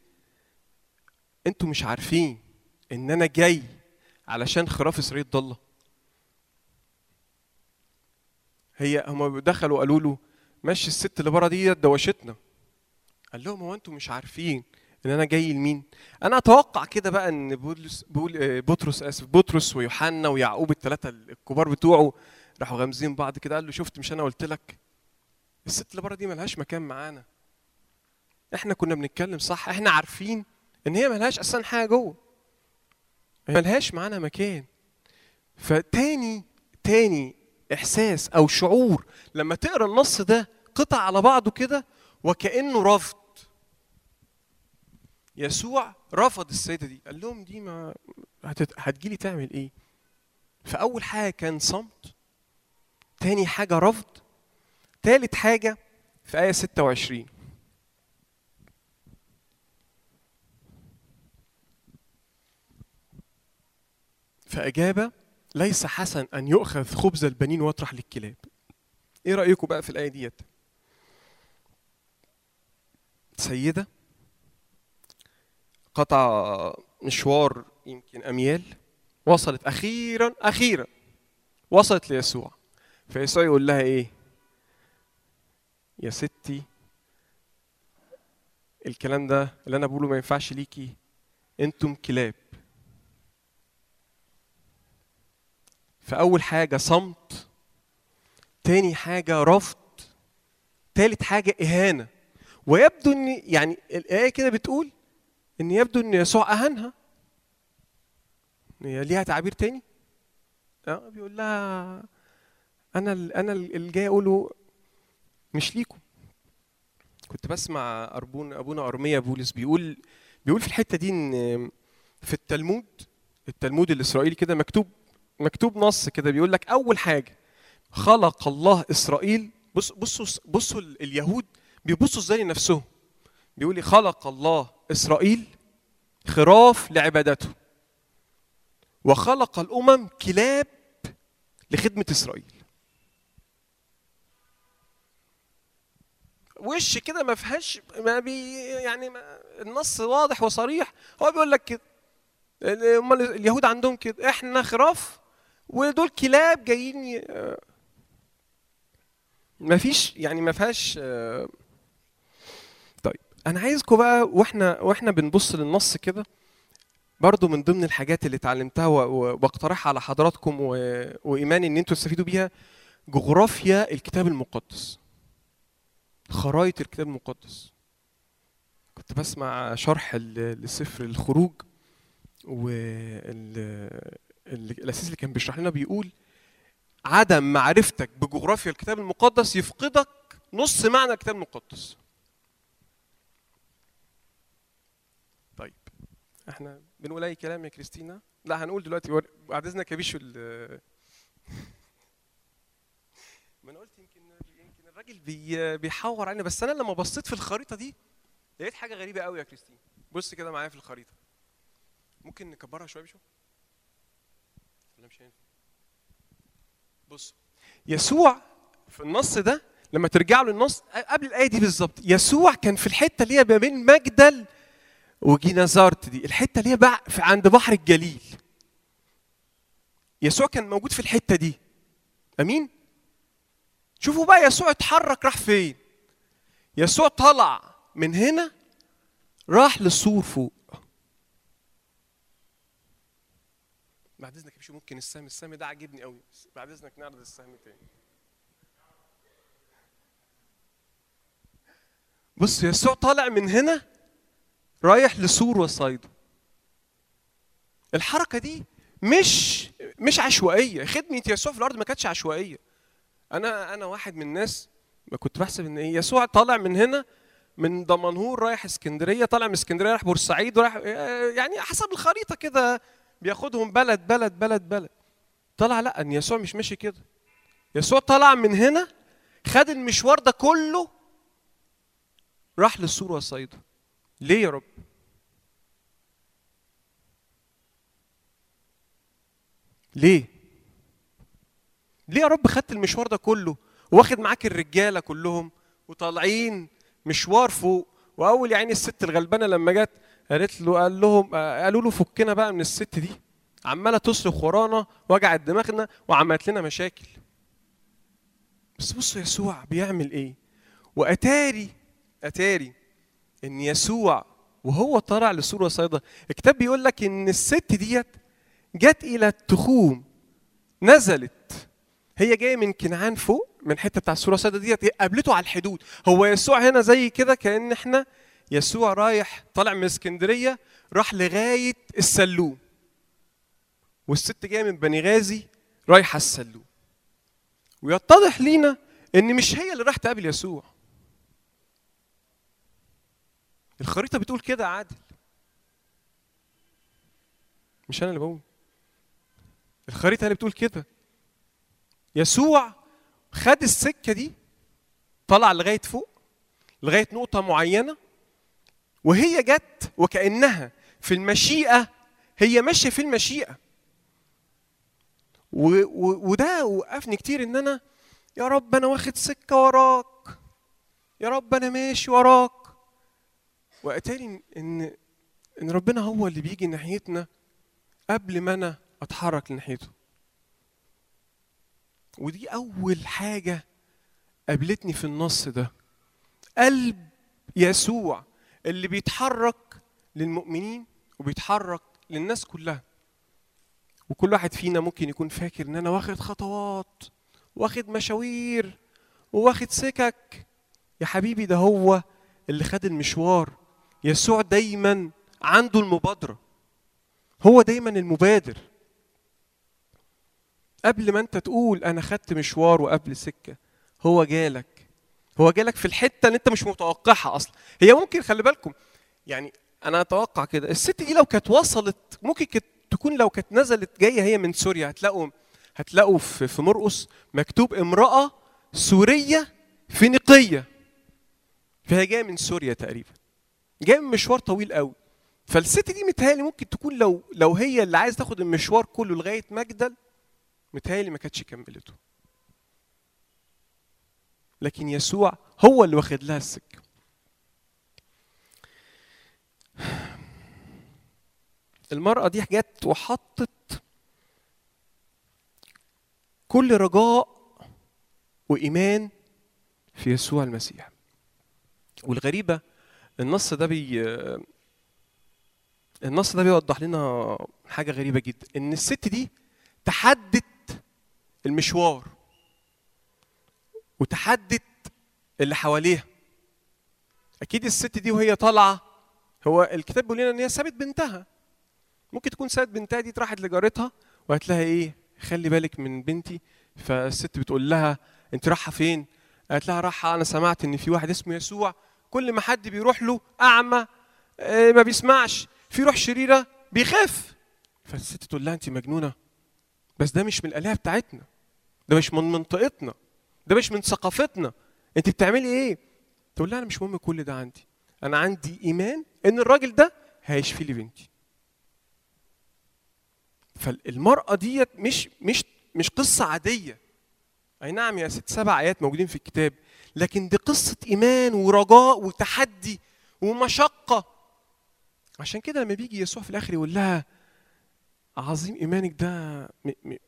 أنتوا مش عارفين إن أنا جاي علشان خراف اسرائيل ضاله هي هم دخلوا قالوا له ماشي الست اللي بره دي دوشتنا. قال لهم هو أنتوا مش عارفين إن أنا جاي لمين؟ أنا أتوقع كده بقى إن بولس بول بطرس آسف بطرس ويوحنا ويعقوب الثلاثه الكبار بتوعه راحوا غامزين بعض كده قال له شفت مش أنا قلت لك؟ الست اللي بره دي ملهاش مكان معانا. إحنا كنا بنتكلم صح إحنا عارفين إن هي ملهاش أصلا حاجة جوه. ملهاش معانا مكان. فتاني تاني إحساس أو شعور لما تقرأ النص ده قطع على بعضه كده وكأنه رفض يسوع رفض السيدة دي قال لهم دي ما. هتجيلي تعمل إيه فأول حاجة كان صمت تاني حاجة رفض تالت حاجة في آية 26 فأجاب ليس حسن أن يؤخذ خبز البنين ويطرح للكلاب. إيه رأيكم بقى في الآية ديت؟ سيدة قطع مشوار يمكن أميال وصلت أخيرا أخيرا وصلت ليسوع. فيسوع يقول لها إيه؟ يا ستي الكلام ده اللي أنا بقوله ما ينفعش ليكي أنتم كلاب. فأول حاجة صمت تاني حاجة رفض تالت حاجة إهانة. ويبدو إن يعني الآية كده بتقول إن يبدو إن يسوع أهانها. ليها تعبير تاني؟ آه بيقول لها أنا أنا ال- اللي جاي أقوله مش ليكم. كنت بسمع أربون أبونا أرميا بولس بيقول بيقول في الحتة دي إن في التلمود التلمود الإسرائيلي كده مكتوب مكتوب نص كده بيقول لك أول حاجة خلق الله إسرائيل بص بصوا بصوا ال- اليهود بيبصوا إزاي لنفسهم؟ بيقول لي خلق الله إسرائيل خراف لعبادته وخلق الأمم كلاب لخدمة إسرائيل. وش كده ما فيهاش ما بي يعني ما النص واضح وصريح هو بيقول لك كده. أمال اليهود عندهم كده إحنا خراف ودول كلاب جايين ي... ما فيش يعني ما فيهاش طيب أنا عايزكم بقى وإحنا وإحنا بنبص للنص كده برضو من ضمن الحاجات اللي اتعلمتها وبقترحها على حضراتكم. وايماني إن أنتوا تستفيدوا بيها جغرافيا الكتاب المقدس خرايط الكتاب المقدس كنت بسمع شرح لسفر الخروج والاساس اللي كان بيشرح لنا بيقول عدم معرفتك بجغرافيا الكتاب المقدس يفقدك نص معنى الكتاب المقدس. طيب إحنا بنقول أي كلام يا كريستينا؟ لا هنقول دلوقتي إذنك يا بيشو ما أنا قلت يمكن يمكن الراجل بي بيحور علينا بس أنا لما بصيت في الخريطة دي لقيت حاجة غريبة قوي يا كريستين بص كده معايا في الخريطة. ممكن نكبرها شوية ولا مش هينفع بص يسوع في النص ده لما ترجع له النص قبل الآية دي بالظبط يسوع كان في الحتة اللي هي ما بين مجدل وجينازارت دي الحتة اللي هي في عند بحر الجليل. يسوع كان موجود في الحتة دي. أمين؟ شوفوا بقى يسوع اتحرك راح فين. يسوع طلع من هنا راح للسور فوق. بعد إذنك باشا ممكن السهم السهم ده عاجبني قوي بعد إذنك نعرض السهم تاني. بص يسوع طالع من هنا رايح لسور وصيدا الحركة دي مش مش عشوائية. خدمة يسوع في الأرض ما كانتش عشوائية. أنا أنا واحد من الناس ما كنت بحسب إن إيه يسوع طالع من هنا من دمنهور رايح إسكندرية طالع من إسكندرية رايح بورسعيد ورايح يعني حسب الخريطة كده. بياخدهم بلد بلد بلد بلد. طلع لا إن يسوع مش ماشي كده. يسوع طلع من هنا خد المشوار ده كله راح للسور والصيدا ليه يا رب؟ ليه؟ ليه يا رب خدت المشوار ده كله؟ واخد معاك الرجالة كلهم وطالعين مشوار فوق. وأول يعني الست الغلبانة لما جت قالت له قال لهم قالوا له فكنا بقى من الست دي. عمالة تصرخ ورانا وجعت دماغنا وعملت لنا مشاكل. بس بصوا يسوع بيعمل إيه؟ وأتاري أتاري إن يسوع وهو طالع لسور وصيدا الكتاب بيقول لك إن الست ديت جت إلى التخوم نزلت. هي جاية من كنعان فوق من الحته بتاع السوره السوداء ديت قابلته على الحدود. هو يسوع هنا زي كده كأن إحنا يسوع رايح طالع من اسكندرية راح لغاية السلوم. والست جاية من بني غازي رايحة السلوم. ويتضح لينا إن مش هي اللي راح تقابل يسوع. الخريطة بتقول كده عادل. مش أنا اللي بقول. الخريطة اللي بتقول كده. يسوع خد السكة دي طلع لغاية فوق لغاية نقطة معينة وهي جت وكأنها في المشيئة هي ماشية في المشيئة. و و وده وقفني كتير إن أنا يا رب أنا واخد سكة وراك يا رب أنا ماشي وراك. واتاري ان إن ربنا هو اللي بيجي ناحيتنا قبل ما أنا أتحرك لناحيته. ودي أول حاجة قابلتني في النص ده. قلب يسوع اللي بيتحرك للمؤمنين وبيتحرك للناس كلها. وكل واحد فينا ممكن يكون فاكر إن أنا واخد خطوات واخد مشاوير وواخد سكك. يا حبيبي ده هو اللي خد المشوار. يسوع دايما عنده المبادرة. هو دايما المبادر. قبل ما أنت تقول أنا خدت مشوار وقبل سكة هو جالك. هو جالك في الحتة اللي انت مش متوقعها أصلا. هي ممكن خلي بالكم يعني أنا أتوقع كده الست دي لو كانت وصلت ممكن كانت تكون لو كانت نزلت جاية هي من سوريا هتلاقوا هتلاقوا في في مرقس مكتوب امرأة سورية فينيقية. فهي جاية من سوريا تقريبا. جاية من مشوار طويل قوي. فالست دي متهيألي ممكن تكون لو لو هي اللي عايز تاخد المشوار كله لغاية مجدل متهيألي ما كانتش كملته. لكن يسوع هو اللي واخد لها السكه المرأة دي جت وحطت كل رجاء وإيمان في يسوع المسيح. والغريبة النص ده بي النص ده بيوضح لنا حاجة غريبة جدا. إن الست دي تحدت المشوار. وتحدت اللي حواليها. أكيد الست دي وهي طالعة هو الكتاب بيقول لنا إن هي سابت بنتها. ممكن تكون سابت بنتها دي راحت لجارتها وقالت لها إيه خلي بالك من بنتي. فالست بتقول لها أنت رايحة فين؟ قالت لها رايحة أنا سمعت إن في واحد اسمه يسوع. كل ما حد بيروح له أعمى آه، ما بيسمعش. في روح شريرة بيخاف. فالست تقول لها أنت مجنونة. بس ده مش من الآلهة بتاعتنا. ده مش من منطقتنا. ده مش من ثقافتنا. انت بتعملي إيه؟ تقول لها أنا مش مهم كل ده عندي. أنا عندي ايمان ان الراجل ده هيشفي لي بنتي. فالمرأة ديت مش مش مش قصة عادية. اي نعم يا ست سبع آيات موجودين في الكتاب لكن دي قصة إيمان ورجاء وتحدي ومشقة. عشان كده لما بيجي يسوع في الآخر يقول لها عظيم إيمانك ده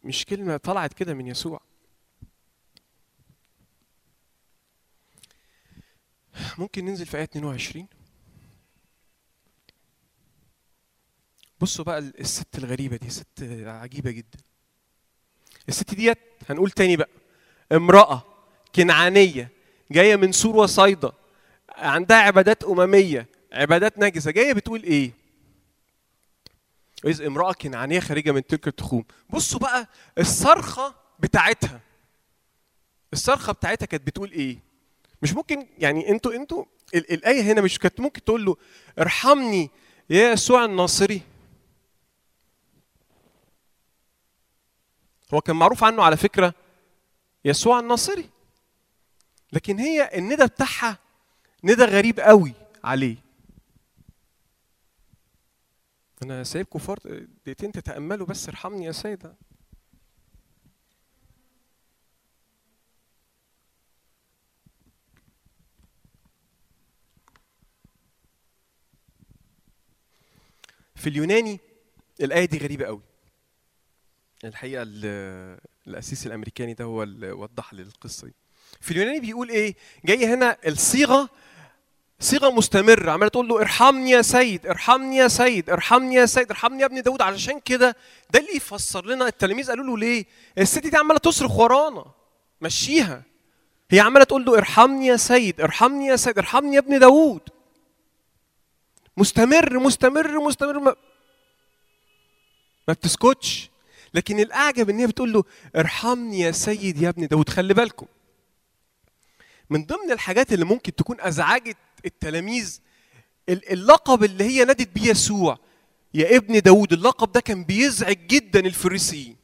مش كلمة طلعت كده من يسوع. ممكن ننزل في آية 22 بصوا بقى الست الغريبة دي ست عجيبة جدا. الست ديت هنقول تاني بقى امرأة كنعانية جاية من سور وصيدا عندها عبادات أممية عبادات نجسة جاية بتقول إيه؟ إذ امرأة كنعانية خارجة من تلك التخوم. بصوا بقى الصرخة بتاعتها. الصرخة بتاعتها كانت بتقول إيه؟ مش ممكن يعني أنتوا أنتوا ال- الآية هنا مش كانت ممكن تقول له ارحمني يا يسوع الناصري. هو كان معروف عنه على فكرة يسوع الناصري. لكن هي الندى بتاعها ندى غريب قوي عليه. أنا سايبكم فرط دقيقتين تتأملوا بس ارحمني يا سيدة. في اليوناني الآية دي غريبة قوي. الحقيقة ال- الأسيس الأمريكاني ده هو اللي وضح لي القصة دي. في اليوناني بيقول إيه؟ جاي هنا الصيغة صيغة مستمرة عمالة تقول له ارحمني يا سيد ارحمني يا سيد ارحمني يا سيد ارحمني يا ابن داود. علشان كده ده اللي يفسر لنا التلاميذ قالوا له ليه؟ الست دي عمالة تصرخ ورانا مشيها. هي عمالة تقول له ارحمني يا سيد ارحمني يا سيد ارحمني يا ابن داود. مستمر مستمر مستمر ما, ما بتسكتش. لكن الأعجب إن هي بتقول له ارحمني يا سيد يا ابن داود خلي بالكم. من ضمن الحاجات اللي ممكن تكون أزعجت التلاميذ ال- اللقب اللي هي نادت بيه يسوع يا ابن داود اللقب ده كان بيزعج جدا الفريسيين.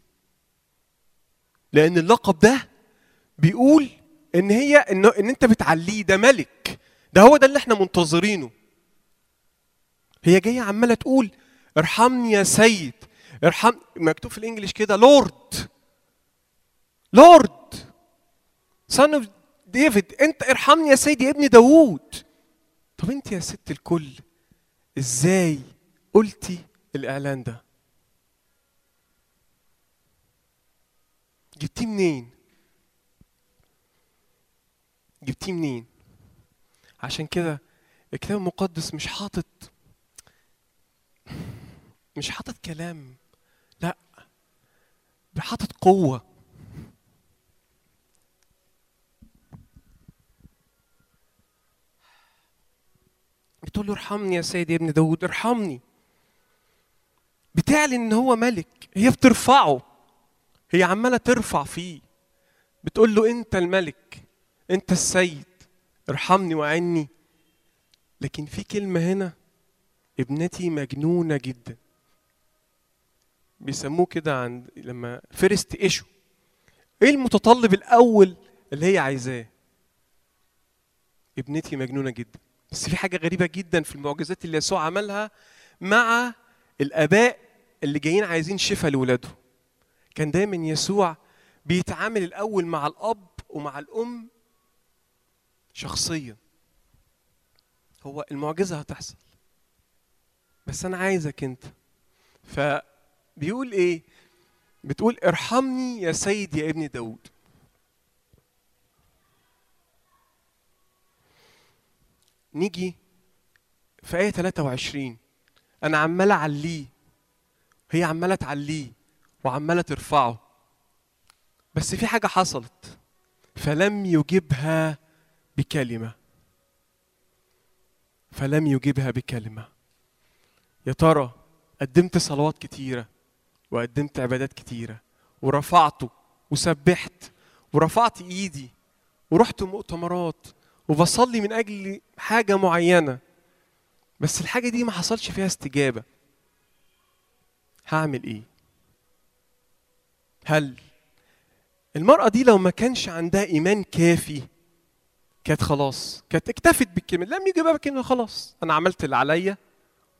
لأن اللقب ده بيقول إن هي ان, إن أنت بتعليه ده ملك. ده هو ده اللي إحنا منتظرينه. هي جاية عمالة تقول ارحمني يا سيد ارحم مكتوب في الإنجليش كده لورد لورد son of ديفيد انت ارحمني يا سيدي يا ابن داوود. طب انت يا ست الكل إزاي قلتي الإعلان ده؟ جبتيه منين؟ جبتيه منين؟ عشان كده الكتاب المقدس مش حاطط مش حاطط كلام لا حاطط قوة. بتقول له ارحمني يا سيدي يا ابن داود ارحمني. بتعلن إن هو ملك هي بترفعه هي عمالة ترفع فيه. بتقول له أنت الملك أنت السيد ارحمني وعني لكن في كلمة هنا ابنتي مجنونة جدا. بيسموه كده عند لما first issue إيه المتطلب الأول اللي هي عايزاه؟ ابنتي مجنونة جدا. بس في حاجة غريبة جدا في المعجزات اللي يسوع عملها مع الآباء اللي جايين عايزين شفاء لاولادهم كان دايما يسوع بيتعامل الأول مع الأب ومع الأم شخصيا. هو المعجزة هتحصل. بس أنا عايزك أنت. فبيقول إيه؟ بتقول ارحمني يا سيد يا ابن داود. نيجي في آية 23 أنا عمال أعليه. هي عمالة تعليه وعمالة ترفعه. بس في حاجة حصلت. فلم يجبها بكلمة. فلم يجبها بكلمة. يا ترى قدمت صلوات كتيرة؟ وقدمت عبادات كتيرة ورفعته وسبحت ورفعت إيدي ورحت مؤتمرات وبصلي من أجل حاجة معينة. بس الحاجة دي ما حصلش فيها استجابة. هعمل إيه؟ هل المرأة دي لو ما كانش عندها إيمان كافي كانت خلاص كانت اكتفت بالكلمة لم يجي بقى بالكلمة خلاص. أنا عملت اللي عليا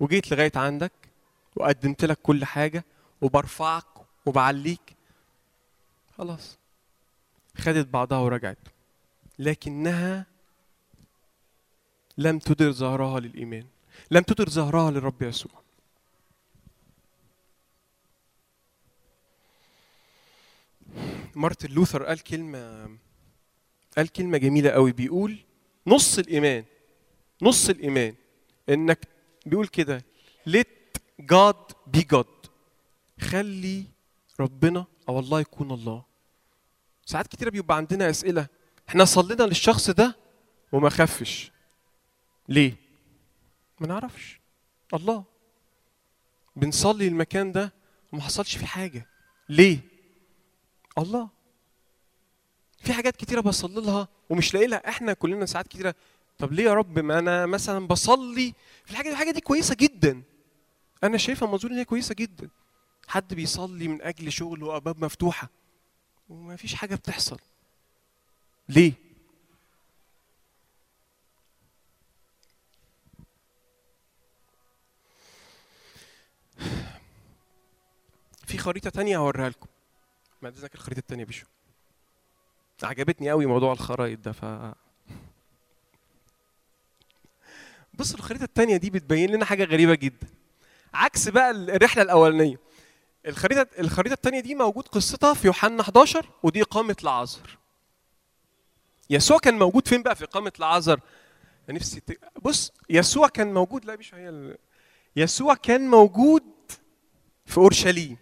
وجيت لغاية عندك وقدمت لك كل حاجة وبرفعك وبعليك. خلاص. خدت بعضها ورجعت. لكنها لم تدر ظهرها للإيمان. لم تدر ظهرها للرب يسوع. مارتن لوثر قال كلمة قال كلمة جميلة قوي. بيقول نص الإيمان نص الإيمان إنك بيقول كده let God be God. خلي ربنا أو الله يكون الله. ساعات كتيرة بيبقى عندنا أسئلة. إحنا صلينا للشخص ده وما خفش. ليه؟ ما نعرفش. الله. بنصلي المكان ده وما حصلش فيه حاجة. ليه؟ الله. في حاجات كتيرة بصلي لها ومش لاقي لها. إحنا كلنا ساعات كتيرة طب ليه يا رب؟ ما أنا مثلا بصلي في الحاجة دي. الحاجة دي كويسة جدا. أنا شايفها منظور إن هي كويسة جدا. حد بيصلي من أجل شغل وابواب مفتوحة. وما فيش حاجة بتحصل. ليه؟ في خريطة تانية هوريها لكم. ما اذنك الخريطة التانية بشو عجبتني قوي موضوع الخرايط ده ف بص الخريطة التانية دي بتبين لنا حاجة غريبة جدا. عكس بقى الرحلة الأولانية. الخريطة الخريطة التانية دي موجود قصتها في يوحنا 11 ودي إقامة لعازر يسوع كان موجود فين بقى في إقامة لعازر نفسي ت... بص يسوع كان موجود لا مش هي ال... يسوع كان موجود في أورشليم.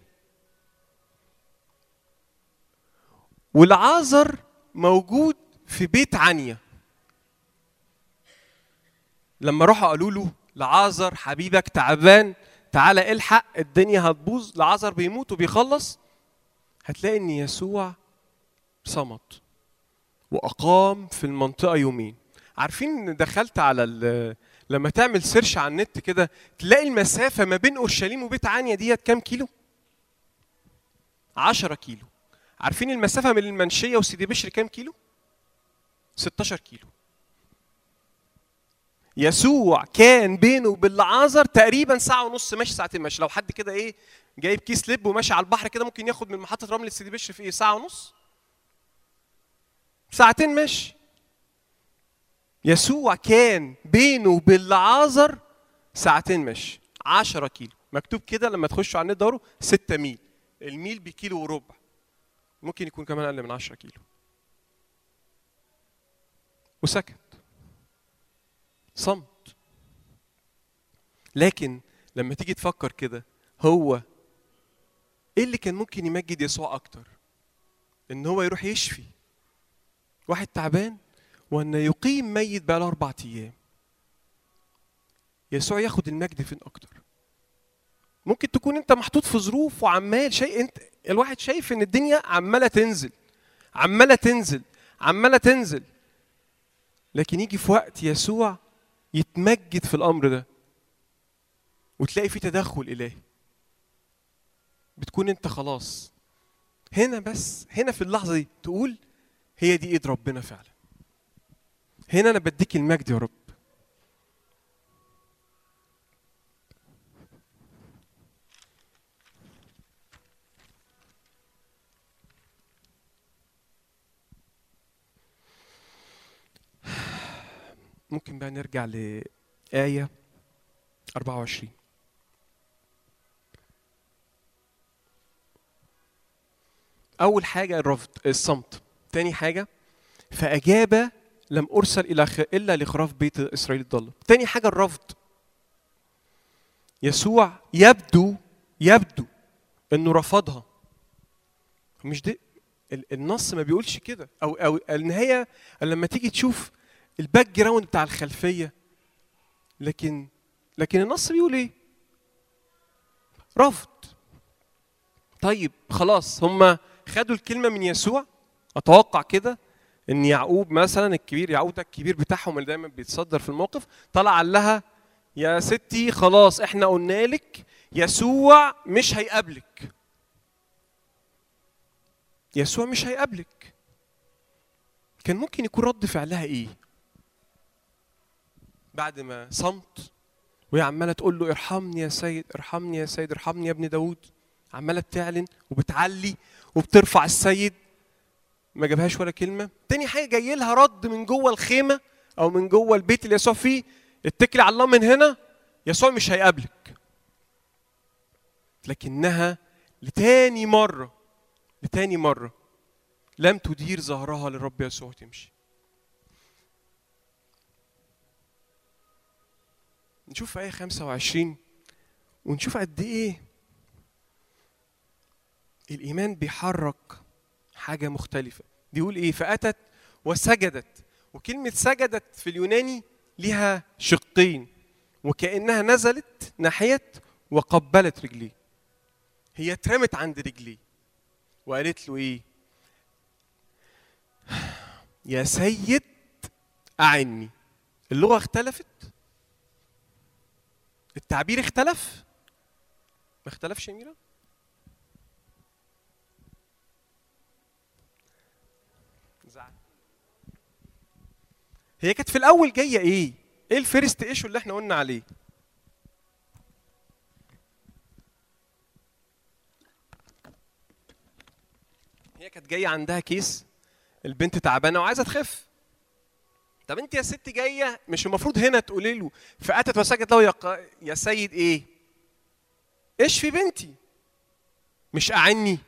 والعازر موجود في بيت عنيا. لما راحوا قالوا له لعازر حبيبك تعبان تعالى الحق الدنيا هتبوظ لعازر بيموت وبيخلص. هتلاقي إن يسوع صمت وأقام في المنطقة يومين. عارفين إن دخلت على لما تعمل سيرش على النت كده تلاقي المسافة ما بين أورشليم وبيت عنيا ديت كام كيلو؟ 10 كيلو. عارفين المسافة من المنشية وسيدي بشر كام كيلو؟ 16 كيلو. يسوع كان بينه وبين العازر تقريبا ساعة ونص ماشي ساعتين ماشي. لو حد كده إيه جايب كيس لب وماشي على البحر كده ممكن ياخد من محطة رمل سيدي بشر في إيه ساعة ونص؟ ساعتين ماشي. يسوع كان بينه وبين العازر ساعتين مشي 10 كيلو. مكتوب كده لما تخشوا على النت دوروا 6 ميل. الميل بكيلو وربع. ممكن يكون كمان أقل من 10 كيلو. وسكت. صمت. لكن لما تيجي تفكر كده هو إيه اللي كان ممكن يمجد يسوع أكتر؟ إن هو يروح يشفي. واحد تعبان وإن يقيم ميت بقى له أربع أيام. يسوع ياخد المجد فين أكتر؟ ممكن تكون أنت محطوط في ظروف وعمال شيء أنت الواحد شايف إن الدنيا عمالة تنزل عمالة تنزل عمالة تنزل. لكن يجي في وقت يسوع يتمجد في الأمر ده. وتلاقي في تدخل الهي بتكون أنت خلاص. هنا بس هنا في اللحظة دي تقول هي دي إيد ربنا فعلا. هنا أنا بديك المجد يا رب. ممكن بقى نرجع لآية 24 أول حاجة الرفض الصمت. تاني حاجة فأجاب لم أرسل إلى. إلا لخراف بيت إسرائيل الضالة تاني حاجة الرفض. يسوع يبدو يبدو إنه رفضها. مش دي؟ ال- النص ما بيقولش كده. أو أو النهاية لما تيجي تشوف ال background بتاع الخلفية. لكن لكن النص بيقول إيه؟ رفض. طيب خلاص هم خدوا الكلمة من يسوع. أتوقع كده إن يعقوب مثلا الكبير يعقوب ده الكبير بتاعهم اللي دايما بيتصدر في الموقف طلع قال لها يا ستي خلاص إحنا قلنا لك يسوع مش هيقابلك. يسوع مش هيقابلك. كان ممكن يكون رد فعلها إيه؟ بعد ما صمت وهي عمالة تقول له ارحمني يا سيد ارحمني يا سيد ارحمني يا ابن داود. عمالة بتعلن وبتعلي وبترفع السيد. ما جابهاش ولا كلمة. تاني حاجة جاي لها رد من جوه الخيمة أو من جوه البيت اللي يسوع فيه. اتكلي على الله من هنا يسوع مش هيقابلك. لكنها لتاني مرة لتاني مرة لم تدير ظهرها للرب يسوع تمشي نشوف آية 25 ونشوف قد إيه الإيمان بيحرك حاجة مختلفة. بيقول إيه؟ فأتت وسجدت. وكلمة سجدت في اليوناني لها شقين. وكأنها نزلت ناحية وقبلت رجليه. هي اترمت عند رجليه. وقالت له إيه؟ يا سيد أعني. اللغة اختلفت. التعبير اختلف؟ ما اختلفش يا ميرا؟ هي كانت في الأول جاية إيه؟ إيه ال first issue اللي إحنا قلنا عليه؟ هي كانت جاية عندها كيس البنت تعبانة وعايزة تخف. طب انت يا ست جاية مش المفروض هنا تقولي له فأتت وسجدت له يا, ق... يا سيد إيه؟ اشفي بنتي؟ مش أعني.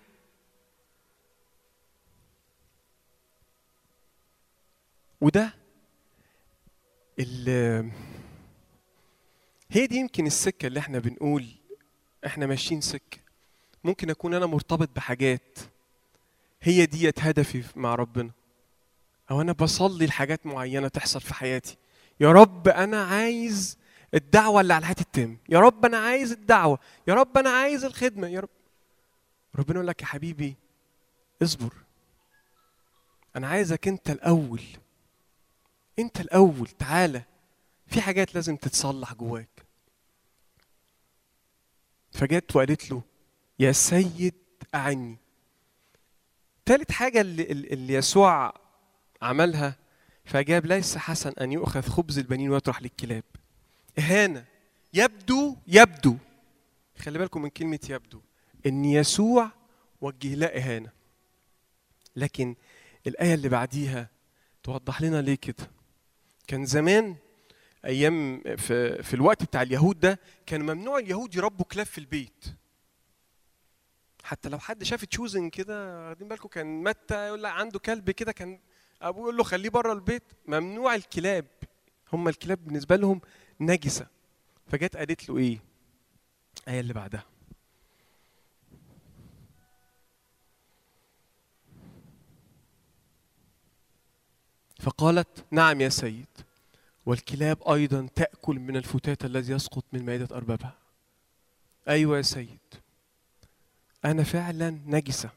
وده ال هي دي يمكن السكة اللي إحنا بنقول إحنا ماشيين سكة. ممكن أكون أنا مرتبط بحاجات هي ديت هدفي مع ربنا. أو أنا بصلي لحاجات معينة تحصل في حياتي. يا رب أنا عايز الدعوة اللي على حياتي تتم يا رب أنا عايز الدعوة. يا رب أنا عايز الخدمة. يا رب. ربنا يقول لك يا حبيبي اصبر. أنا عايزك أنت الأول. أنت الأول. تعالى. في حاجات لازم تتصلح جواك. فجت وقالت له يا سيد أعني. تالت حاجة اللي, اللي يسوع عملها فأجاب ليس حسن أن يؤخذ خبز البنين ويطرح للكلاب. إهانة. يبدو يبدو. خلي بالكم من كلمة يبدو. إن يسوع وجه لها إهانة. لكن الآية اللي بعديها توضح لنا ليه كده. كان زمان أيام في, في الوقت بتاع اليهود ده كان ممنوع اليهود يربوا كلاب في البيت. حتى لو حد شاف تشوزن كده واخدين بالكم كان متى يقول لك عنده كلب كده كان أبوه يقول له خليه بره البيت. ممنوع الكلاب هم الكلاب بالنسبة لهم نجسة. فجت قالت له إيه؟ الايه اللي بعدها. فقالت نعم يا سيد. والكلاب أيضا تأكل من الفتات الذي يسقط من مائدة أربابها. أيوه يا سيد. أنا فعلا نجسة.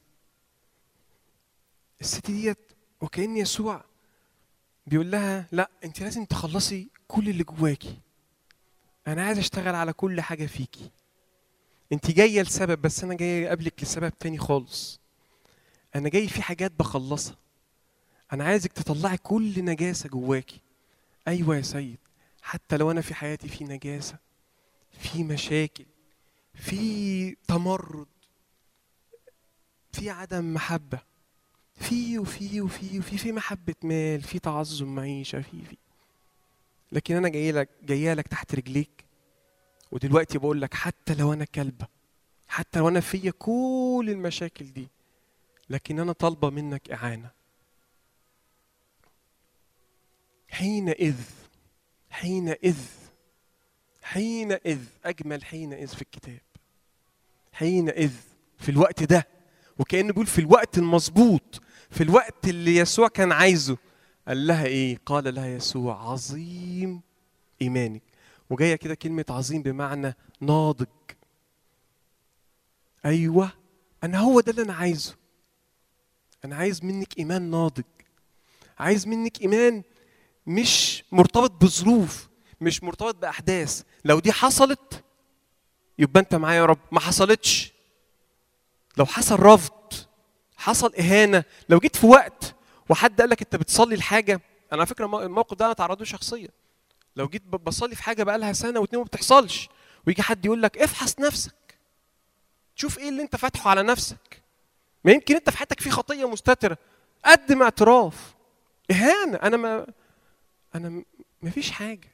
الست ديت وكأن يسوع بيقول لها لا أنت لازم تخلصي كل اللي جواكي. أنا عايز أشتغل على كل حاجة فيكي. أنت جاية لسبب بس أنا جاية قبلك لسبب تاني خالص. أنا جاي في حاجات بخلصها. أنا عايزك تطلعي كل نجاسة جواكي. أيوه يا سيد. حتى لو أنا في حياتي في نجاسة في مشاكل في تمرد في عدم محبة. في وفي وفي وفي في محبة مال في تعظم معيشة في في. لكن أنا جاي لك جاية لك تحت رجليك. ودلوقتي بقول لك حتى لو أنا كلبة حتى لو أنا فيا كل المشاكل دي لكن أنا طالبة منك إعانة. حينئذ حينئذ حينئذ أجمل حينئذ في الكتاب. حينئذ في الوقت ده وكأنه بيقول في الوقت المظبوط. في الوقت اللي يسوع كان عايزه قال لها إيه؟ قال لها يسوع عظيم إيمانك. وجاية كده كلمة عظيم بمعنى ناضج. أيوه أنا هو ده اللي أنا عايزه. أنا عايز منك إيمان ناضج. عايز منك إيمان مش مرتبط بظروف مش مرتبط بأحداث. لو دي حصلت يبقى أنت معايا يا رب. ما حصلتش. لو حصل رفض حصل إهانة. لو جيت في وقت وحد قال لك أنت بتصلي الحاجة أنا على فكرة المو- الموقف ده أنا اتعرض له شخصيا. لو جيت بصلي في حاجة بقالها سنة واتنين وما بتحصلش ويجي حد يقول لك افحص نفسك. شوف إيه اللي أنت فاتحه على نفسك. ما يمكن أنت في حياتك في خطية مستترة. قدم اعتراف. إهانة. أنا ما أنا ما فيش حاجة.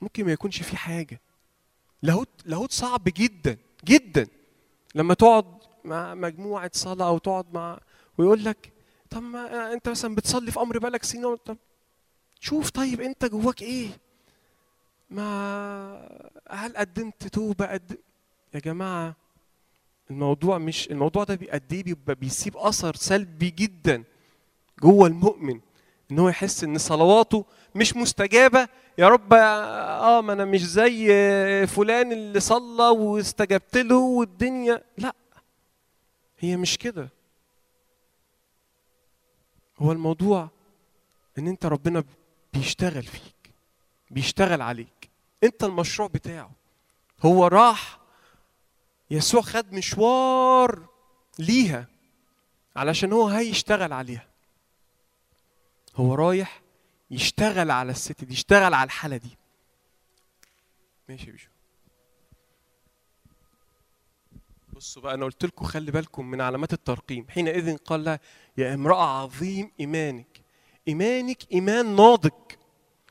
ممكن ما يكونش في حاجة. لاهوت لاهوت صعب جدا جدا. لما تقعد مع مجموعة صلاة أو تقعد مع ويقول لك طب ما أنت مثلا بتصلي في أمر بالك سنين. طب شوف طيب أنت جواك إيه؟ ما هل قدمت توبة؟ قد يا جماعة الموضوع مش الموضوع ده قد إيه بيبقى بيسيب أثر سلبي جدا جوه المؤمن إن هو يحس إن صلواته مش مستجابة. يا رب آه ما أنا مش زي فلان اللي صلى واستجبت له والدنيا. لا هي مش كده. هو الموضوع إن أنت ربنا بيشتغل فيك بيشتغل عليك. أنت المشروع بتاعه. هو راح يسوع خد مشوار ليها علشان هو هيشتغل عليها. هو رايح يشتغل على الست دي يشتغل على الحالة دي. ماشي يا بيشو. بصوا بقى أنا قلت لكم خلي بالكم من علامات الترقيم. حينئذ قال لها يا امرأة عظيم إيمانك. إيمانك إيمان ناضج.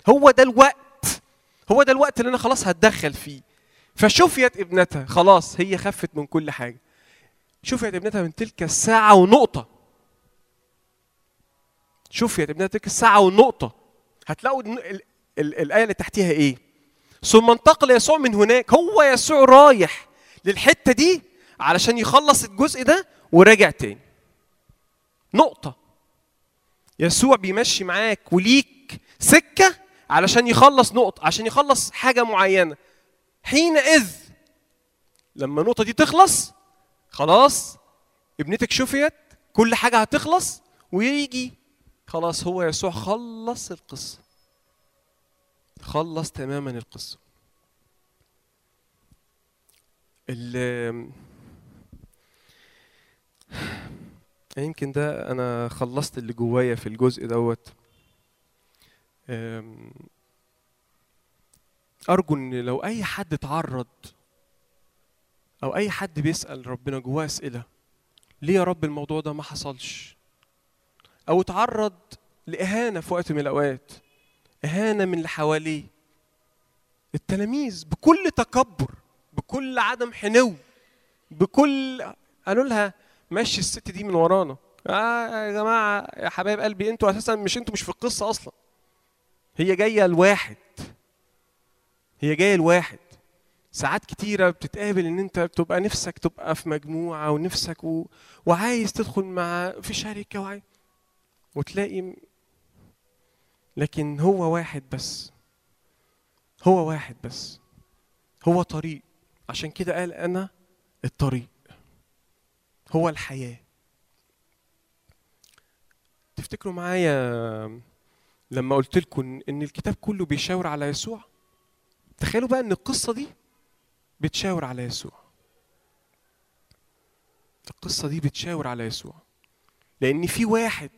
هو ده الوقت. هو ده الوقت اللي أنا خلاص هتدخل فيه. فشفيت ابنتها. خلاص هي خفت من كل حاجة. شفيت ابنتها من تلك الساعة ونقطة. شفيت ابنتها تلك الساعة ونقطة. هتلاقوا الآية اللي تحتيها إيه؟ ثم انتقل يسوع من هناك. هو يسوع رايح للحتة دي. علشان يخلص الجزء ده وراجع تاني. نقطة. يسوع بيمشي معاك وليك سكة علشان يخلص نقطة عشان يخلص حاجة معينة. حينئذ لما النقطة دي تخلص خلاص ابنتك شفيت كل حاجة هتخلص ويجي. خلاص هو يسوع خلص القصة. خلص تماما القصة ال يمكن ده أنا خلصت اللي جوايا في الجزء دوت. أرجو إن لو أي حد اتعرض أو أي حد بيسأل ربنا جواه أسئلة ليه يا رب الموضوع ده ما حصلش؟ أو اتعرض لإهانة في وقت من الأوقات إهانة من اللي حواليه. التلاميذ بكل تكبر بكل عدم حنو بكل قالوا لها مشي الست دي من ورانا. آه يا جماعة يا حبايب قلبي أنتوا أساسا مش أنتوا مش في القصة أصلا. هي جاية لواحد هي جاية لواحد ساعات كتيرة بتتقابل إن أنت بتبقى نفسك تبقى في مجموعة ونفسك و... وعايز تدخل مع في شركة وعايز وتلاقي لكن هو واحد بس. هو واحد بس. هو طريق. عشان كده قال أنا الطريق. هو الحياة. تفتكروا معايا لما قلت لكم إن الكتاب كله بيشاور على يسوع؟ تخيلوا بقى إن القصة دي بتشاور على يسوع. القصة دي بتشاور على يسوع. لأن في واحد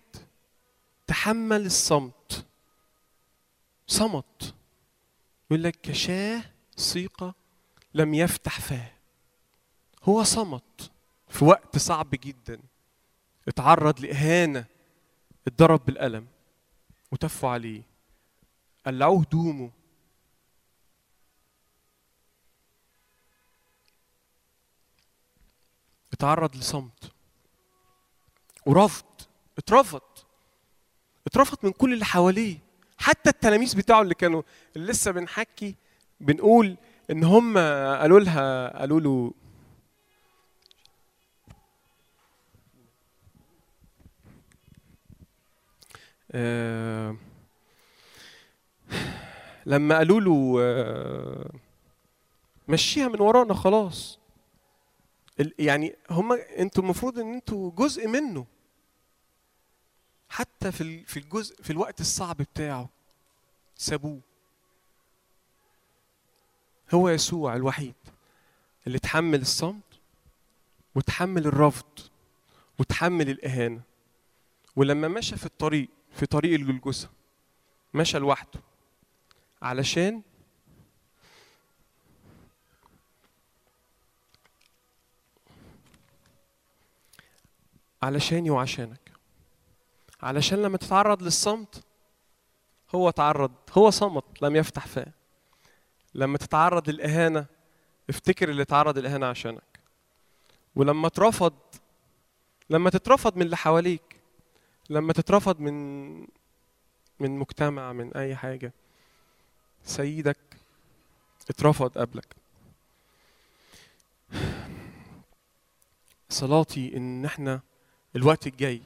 تحمل الصمت. صمت. يقول لك كشاه سيقة لم يفتح فاه. هو صمت. في وقت صعب جدا. اتعرض لإهانة اتضرب بالقلم وتفوا عليه. قلعوه هدومه اتعرض لصمت. ورفض. اترفض. اترفض من كل اللي حواليه. حتى التلاميذ بتاعه اللي كانوا اللي لسه بنحكي بنقول إن هم قالوا لها قالوا له آه لما قالوا له آه مشيها من ورانا خلاص. يعني هم أنتوا المفروض ان أنتوا جزء منه. حتى في في الجزء في الوقت الصعب بتاعه سابوه. هو يسوع الوحيد اللي تحمل الصمت وتحمل الرفض وتحمل الإهانة. ولما مشى في الطريق في طريق الجلجسة مشى لوحده. علشان علشاني وعشانك علشان لما تتعرض للصمت هو تعرض هو صمت لم يفتح فاه لما تتعرض للإهانة افتكر اللي تعرض للإهانة عشانك. ولما اترفض لما تترفض من اللي حواليك لما تترفض من من مجتمع من أي حاجة سيدك اترفض قبلك. صلاتي إن إحنا الوقت الجاي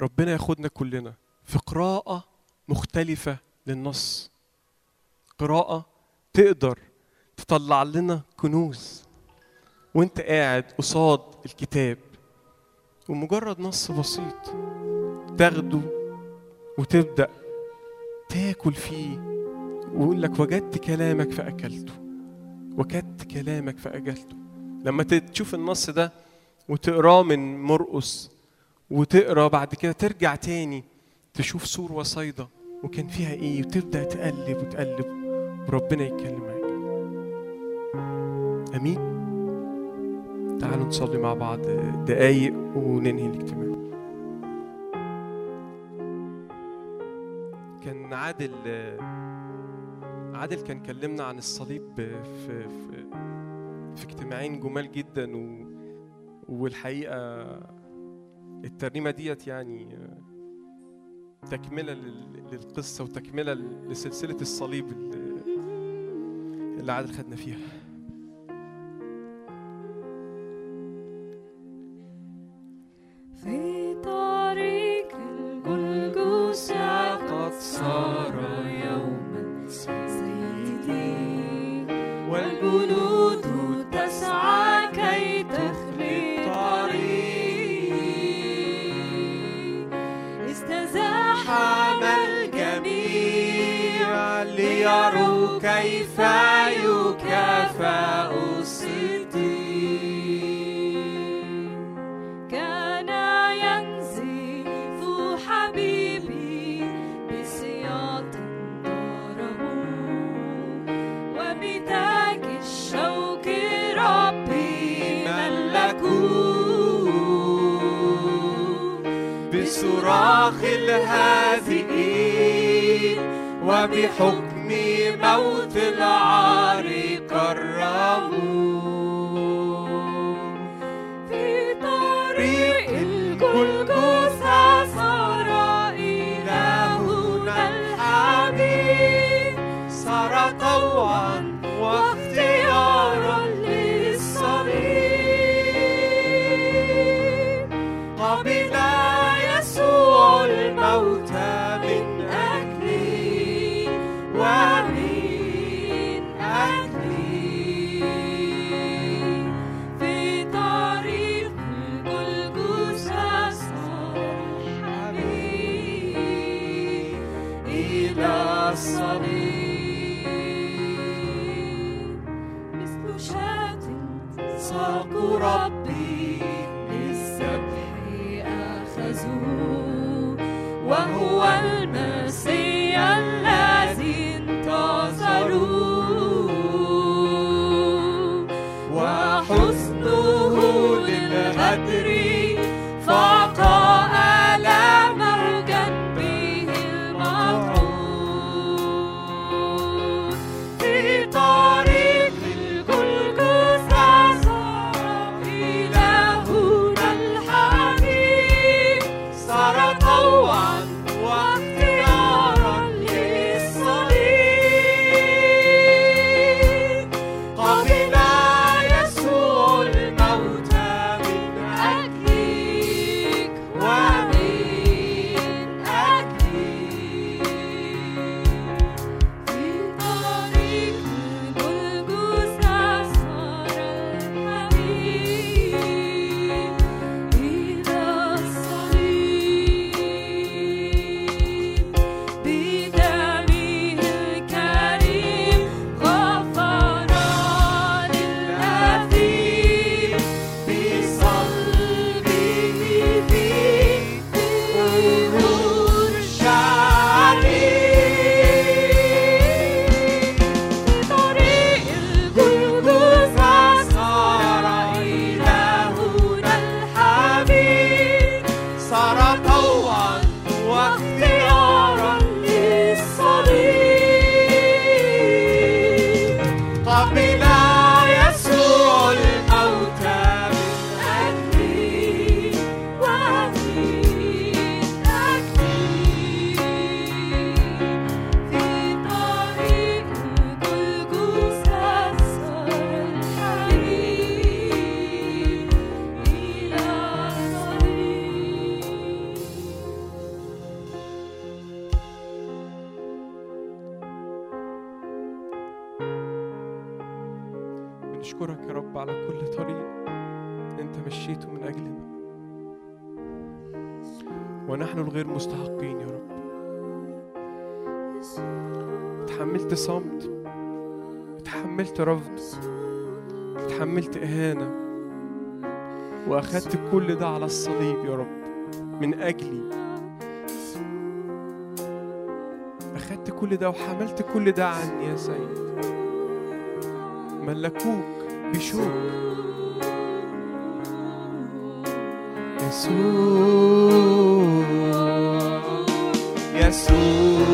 ربنا ياخدنا كلنا في قراءة مختلفة للنص. قراءة تقدر تطلع لنا كنوز وانت قاعد قصاد الكتاب. ومجرد نص بسيط. تاخده وتبدأ تاكل فيه. ويقول لك وجدت كلامك فأكلته. وجدت كلامك فأكلته. لما تشوف النص ده وتقراه من مرقس وتقرا بعد كده ترجع تاني تشوف سور وصيدا وكان فيها إيه وتبدأ تقلب وتقلب. وربنا يتكلم معاك آمين. تعالوا نصلي مع بعض دقايق وننهي الاجتماع. كان عادل عادل كان كلمنا عن الصليب في في في اجتماعين جمال جدا و والحقيقة الترنيمة ديت يعني تكملة لل- للقصة وتكملة لسلسلة الصليب اللي عادل خدنا فيها. بنشكرك يا رب على كل طريق أنت مشيته من أجلنا. ونحن الغير مستحقين يا رب. تحملت صمت تحملت رفض تحملت إهانة واخدت كل ده على الصليب يا رب. من أجلي. اخدت كل ده وحملت كل ده عني يا سيد. ملكوك. بشوك يسوع. يسوع.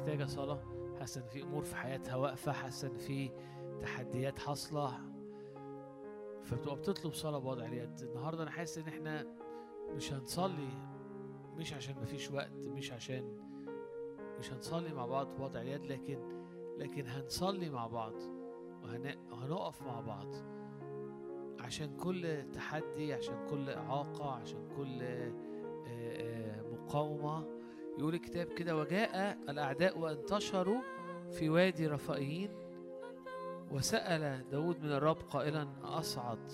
محتاجة صلاة حاسة إن في أمور في حياتها واقفة حاسة إن في تحديات حاصلة. فبتبقى بتطلب صلاة بوضع اليد. النهاردة أنا حاسس إن إحنا مش هنصلي مش عشان مفيش وقت مش عشان مش هنصلي مع بعض بوضع اليد لكن لكن هنصلي مع بعض وهن- وهنقف مع بعض عشان كل تحدي عشان كل إعاقة عشان كل مقاومة. يقول الكتاب كده وجاء الأعداء وانتشروا في وادي رفائيين وسأل داود من الرب قائلا أصعد؟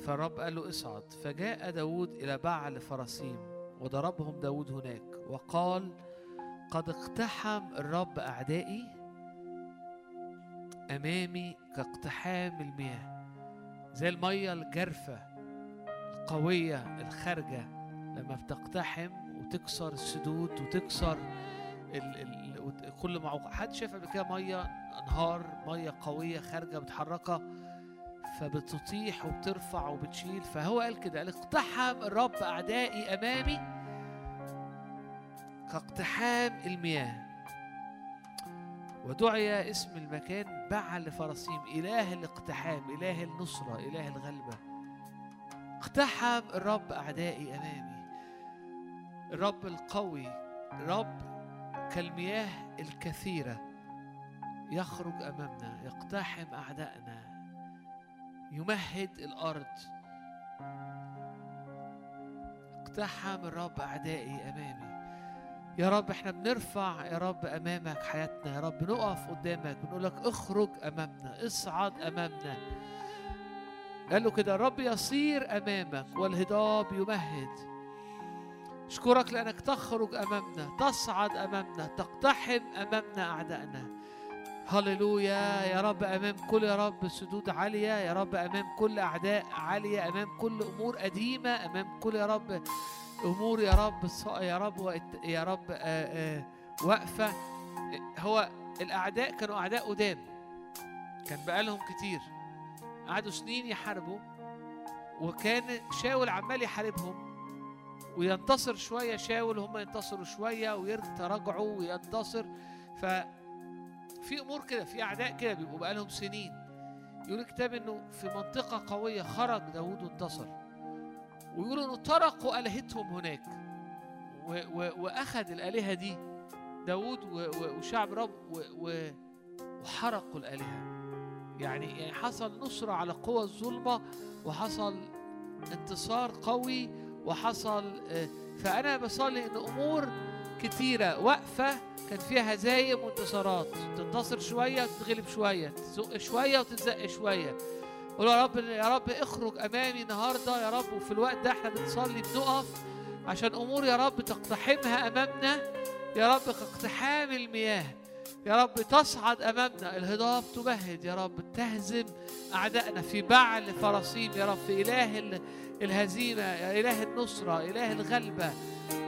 فالرب قال له اصعد. فجاء داود إلى بعل فرسيم وضربهم داود هناك وقال قد اقتحم الرب أعدائي أمامي كاقتحام المياه زي المية الجارفة القوية الخارجة لما بتقتحم وتكسر السدود وتكسر ال ال كل معوق حد شاف قبل كده مية أنهار مية قوية خارجة متحركة فبتطيح وبترفع وبتشيل؟ فهو قال كده قال اقتحم الرب أعدائي أمامي كاقتحام المياه. ودعي اسم المكان بعل فرسيم إله الاقتحام إله النصرة إله الغلبة. اقتحم الرب أعدائي أمامي. الرب القوي الرب كالمياه الكثيرة يخرج أمامنا يقتحم أعدائنا يمهد الأرض. اقتحم الرب أعدائي أمامي. يا رب إحنا بنرفع يا رب أمامك حياتنا. يا رب نقف قدامك بنقول لك اخرج أمامنا اصعد أمامنا. قال له كده الرب يصير أمامك والهضاب يمهد. اشكرك لأنك تخرج أمامنا تصعد أمامنا تقتحم أمامنا أعدائنا. هللويا يا رب أمام كل يا رب سدود عالية يا رب أمام كل أعداء عالية أمام كل أمور قديمة أمام كل يا رب أمور يا رب يا رب يا رب واقفة. هو الأعداء كانوا أعداء قدام. كان بقالهم كتير. قعدوا سنين يحاربوا وكان شاول عمال يحاربهم. وينتصر شوية شاول هم ينتصروا شوية ويتراجعوا وينتصر. ف في أمور كده في أعداء كده بيبقوا بقالهم سنين. يقول الكتاب إنه في منطقة قوية خرج داوود وانتصر. ويقولوا إنه طرقوا آلهتهم هناك. و و وأخذ الآلهة دي داوود و وشعب رب وحرقوا الآلهة. يعني يعني حصل نصره على قوى الظلمة وحصل انتصار قوي وحصل آه، فأنا بصلي إن أمور كتيرة واقفة كان فيها هزايم وانتصارات. تنتصر شوية وتتغلب شوية تزق شوية وتتزق شوية. قول يا رب يا رب اخرج أمامي النهارده يا رب وفي الوقت ده إحنا بنصلي بنقف عشان أمور يا رب تقتحمها أمامنا. يا رب كاقتحام المياه يا رب تصعد أمامنا. الهضاب تمهد يا رب تهزم أعدائنا في بعل فرسيم يا رب في إله ال- الهزيمة يا إله النصرة إله الغلبة.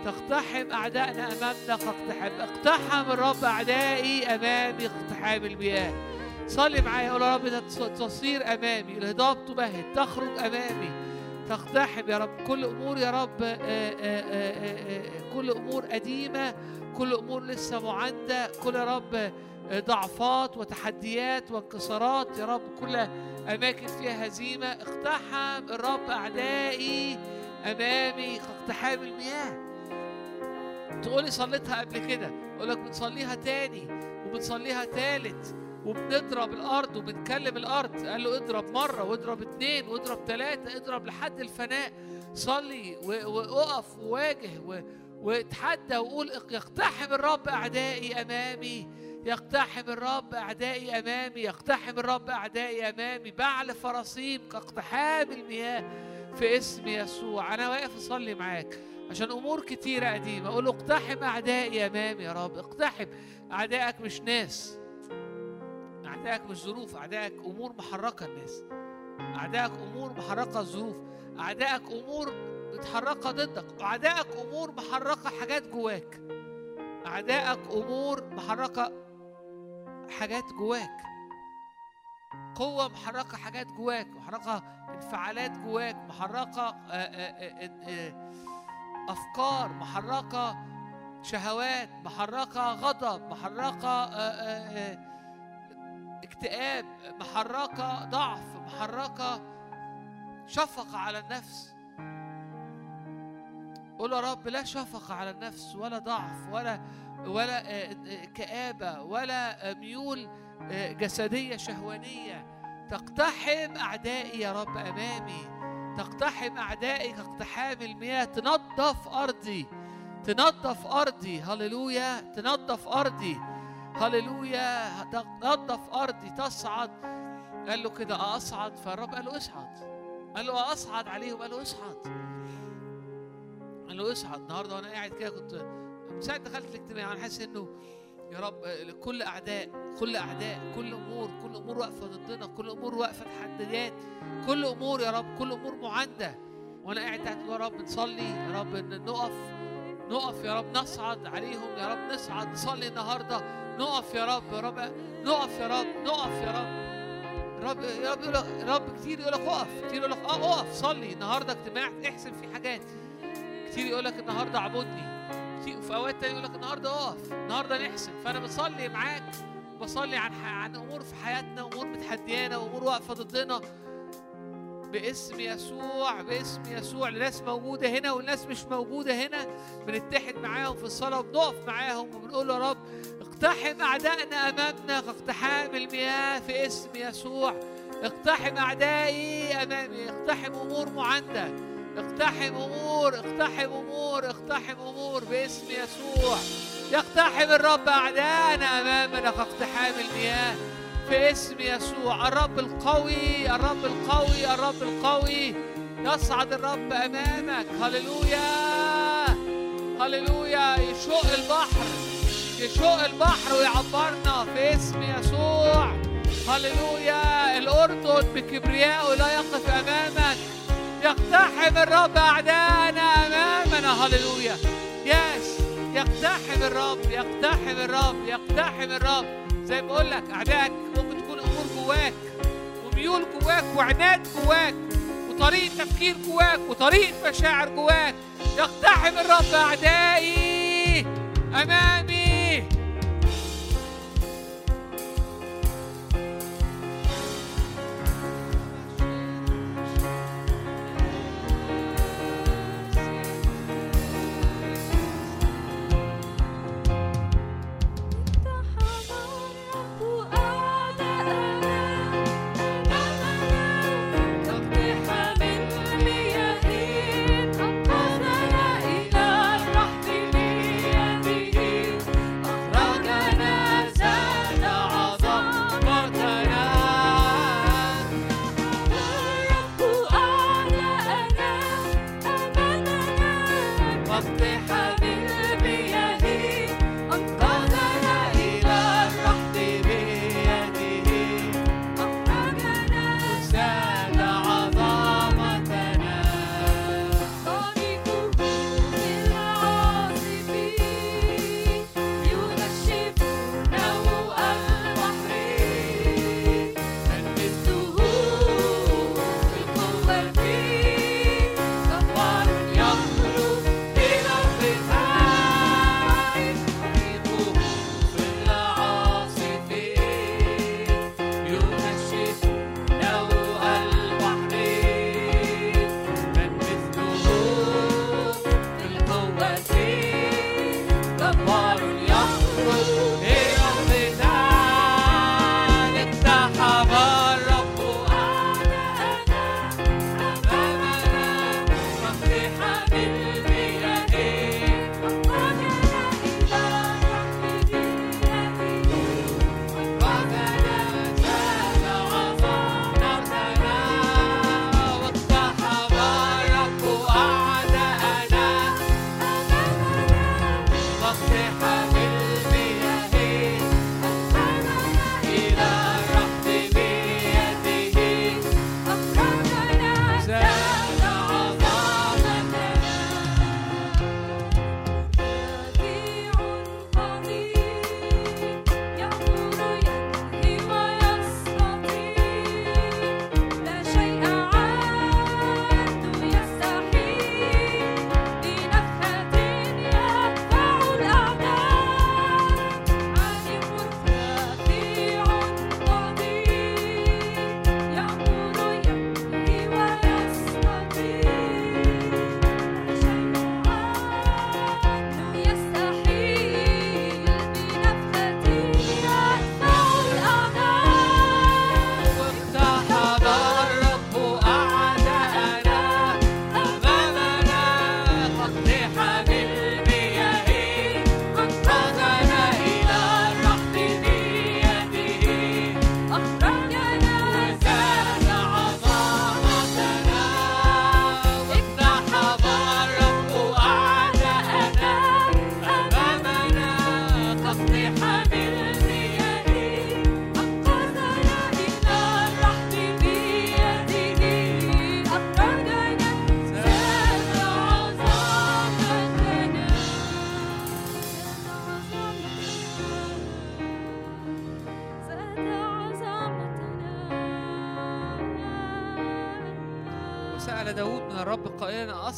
تقتحم أعدائنا أمامنا كاقتحام اقتحم الرب أعدائي أمامي اقتحام المياه. صلي معايا قول يا رب تصير أمامي. الهضاب تمهد تخرج أمامي. تقتحم يا رب. كل أمور يا رب آه، آه، آه، كل أمور قديمة كل أمور لسه معاندة. كل يا رب ضعفات وتحديات وانكسارات يا رب. كل أماكن فيها هزيمة اقتحم الرب أعدائي أمامي كاقتحام المياه. تقولي صليتها قبل كده أقول لك بنصليها تاني وبنصليها تالت وبنضرب الأرض وبنكلم الأرض. قال له اضرب مرة واضرب اتنين واضرب تلاتة اضرب لحد الفناء. صلي واقف وواجه واتحدى وقول يقتحم الرب أعدائي أمامي. يقتحم الرب أعدائي أمامي يقتحم الرب أعدائي أمامي. بعل فرسيم كاقتحام المياه في اسم يسوع. أنا واقف أصلي معاك عشان أمور كتيرة قديمة. أقول له اقتحم أعدائي أمامي يا رب. اقتحم. أعدائك مش ناس. أعدائك مش ظروف. أعدائك أمور محركه الناس. أعدائك أمور محركه الظروف. أعدائك أمور متحركه ضدك. أعدائك أمور محركه حاجات جواك. أعدائك أمور حاجات جواك. قوة محركة حاجات جواك محركة انفعالات جواك محركة آه، آه، آه، أفكار محركة شهوات محركة غضب محركة اكتئاب محركة ضعف محركة شفقة على النفس. قول يا رب لا شفقة على النفس ولا ضعف ولا ولا آه، آه، كآبة ولا ميول آه، جسدية شهوانية. تقتحم أعدائي يا رب أمامي. تقتحم أعدائي كاقتحام المياه. تنظف أرضي. تنظف أرضي. هللويا. تنظف أرضي. هللويا. تنظف أرضي. تصعد. قال له كده أصعد؟ فالرب قال له اصعد. قال له أصعد عليهم. قال له اصعد. قال له اصعد. النهارده وأنا قاعد كده كنت من ساعة دخلت الاجتماع أنا حاسس إنه يا رب كل أعداء كل أعداء كل أمور كل أمور واقفة ضدنا كل أمور واقفة تحديات كل أمور يا رب كل أمور معاندة. وأنا قاعد تحت يا رب نصلي يا رب إن نقف نقف يا رب نصعد عليهم يا رب نصعد نصلي النهارده نقف يا رب يا رب نقف يا رب نقف يا رب. رب يا رب يقول رب كتير يقول لك اقف كتير يقول لك آه اقف صلي النهارده اجتماع احسن فيه حاجات. كتير يقول لك النهارده اعبدني. في أوقات تانية يقول لك النهارده أقف النهارده نحسن فأنا بصلي معاك بصلي عن عن أمور في حياتنا أمور متحديانا وأمور واقفة ضدنا. باسم يسوع باسم يسوع لناس موجودة هنا والناس مش موجودة هنا بنتحد معاهم في الصلاة وبنقف معاهم وبنقول يا رب اقتحم أعدائنا أمامنا كاقتحام المياه في اسم يسوع. اقتحم أعدائي أمامي اقتحم أمور معاندة. اقتحم أمور اقتحم أمور اقتحم أمور باسم يسوع. يقتحم الرب أعداءنا أمامنا كاقتحام المياه في اسم يسوع. الرب القوي الرب القوي الرب القوي. يصعد الرب أمامك. هللويا هللويا. يشق البحر يشق البحر ويعبرنا في اسم يسوع. هللويا. الأردن بكبريائه لا يقف أمامك. يقتحم الرب أعداءنا أمامنا. هللويا. يس يقتحم الرب يقتحم الرب يقتحم الرب. زي بقول لك اعدائك ممكن تكون أمور جواك وميول جواك وعناد جواك وطريقة تفكير جواك وطريقة مشاعر جواك. يقتحم الرب أعدائي أمامي.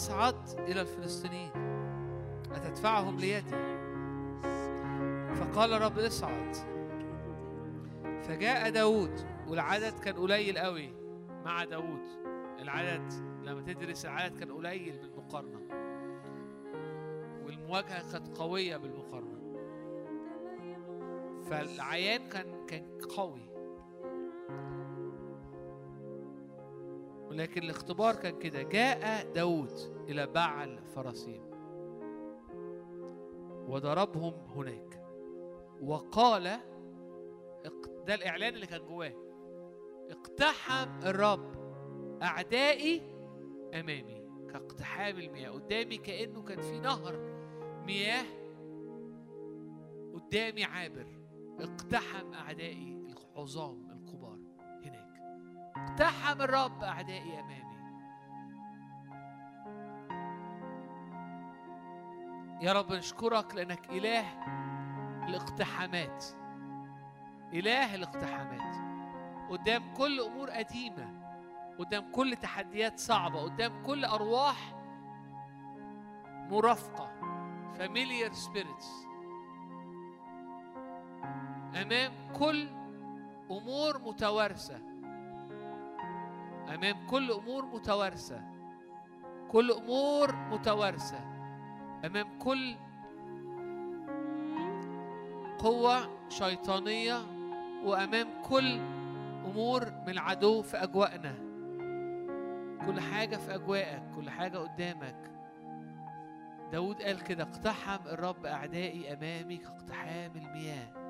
أصعد إلى الفلسطينيين. أتدفعهم ليدي؟ فقال الرب اصعد. فجاء داود والعدد كان قليل قوي مع داود. العدد لما تدرس العدد كان قليل بالمقارنة. والمواجهة كانت قوية بالمقارنة. فالعيان كان كان قوي. ولكن الاختبار كان كده. جاء داود إلى بعل فرسيم وضربهم هناك. وقال ده الإعلان اللي كان جواه. اقتحم الرب أعدائي أمامي. كاقتحام المياه. قدامي كأنه كان في نهر مياه. قدامي عابر. اقتحم أعدائي العظام اقتحم الرب أعدائي أمامي. يا رب نشكرك لأنك إله الاقتحامات. إله الاقتحامات. قدام كل أمور قديمة. قدام كل تحديات صعبة. قدام كل أرواح مرافقة. Familiar spirits. أمام كل أمور متوارثة. أمام كل أمور متوارثة. كل أمور متوارثة. أمام كل قوة شيطانية. وأمام كل أمور من العدو في أجواءنا. كل حاجة في أجواءك. كل حاجة قدامك. داود قال كده اقتحم الرب أعدائي أمامي كاقتحام المياه.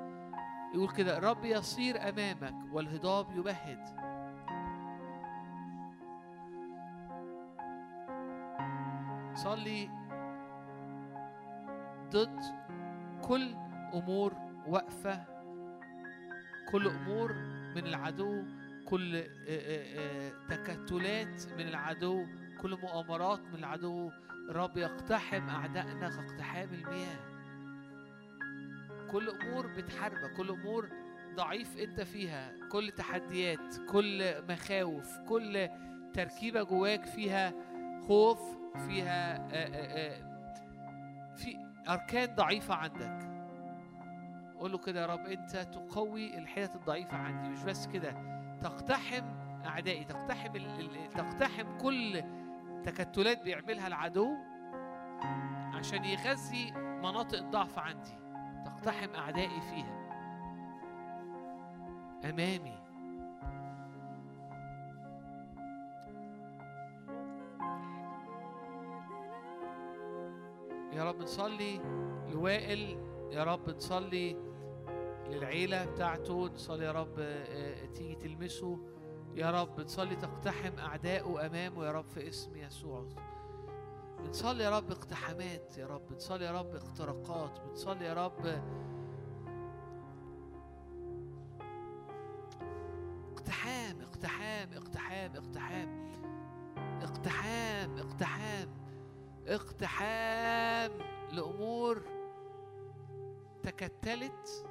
يقول كده الرب يصير أمامك والهضاب يبهد. صلي ضد كل أمور واقفة كل أمور من العدو كل تكتلات من العدو كل مؤامرات من العدو. الرب يقتحم أعدائنا كاقتحام المياه. كل أمور بتحاربك كل أمور ضعيف أنت فيها كل تحديات كل مخاوف كل تركيبة جواك فيها خوف فيها آه، آه، آه، في أركان ضعيفة عندك. قول له كده يا رب أنت تقوي الحتت الضعيفة عندي. مش بس كده تقتحم أعدائي تقتحم تقتحم كل تكتلات بيعملها العدو عشان يغذي مناطق الضعف عندي. تقتحم أعدائي فيها. أمامي. يا رب نصلي لوائل يا رب نصلي للعيلة بتاعته نصلي يا رب آه، تيجي تلمسه. يا رب نصلي تقتحم أعدائه أمامه يا رب في اسم يسوع. بنصلي يا رب اقتحامات يا رب بنصلي يا رب اختراقات بنصلي يا رب اقتحام لأمور تكتلت.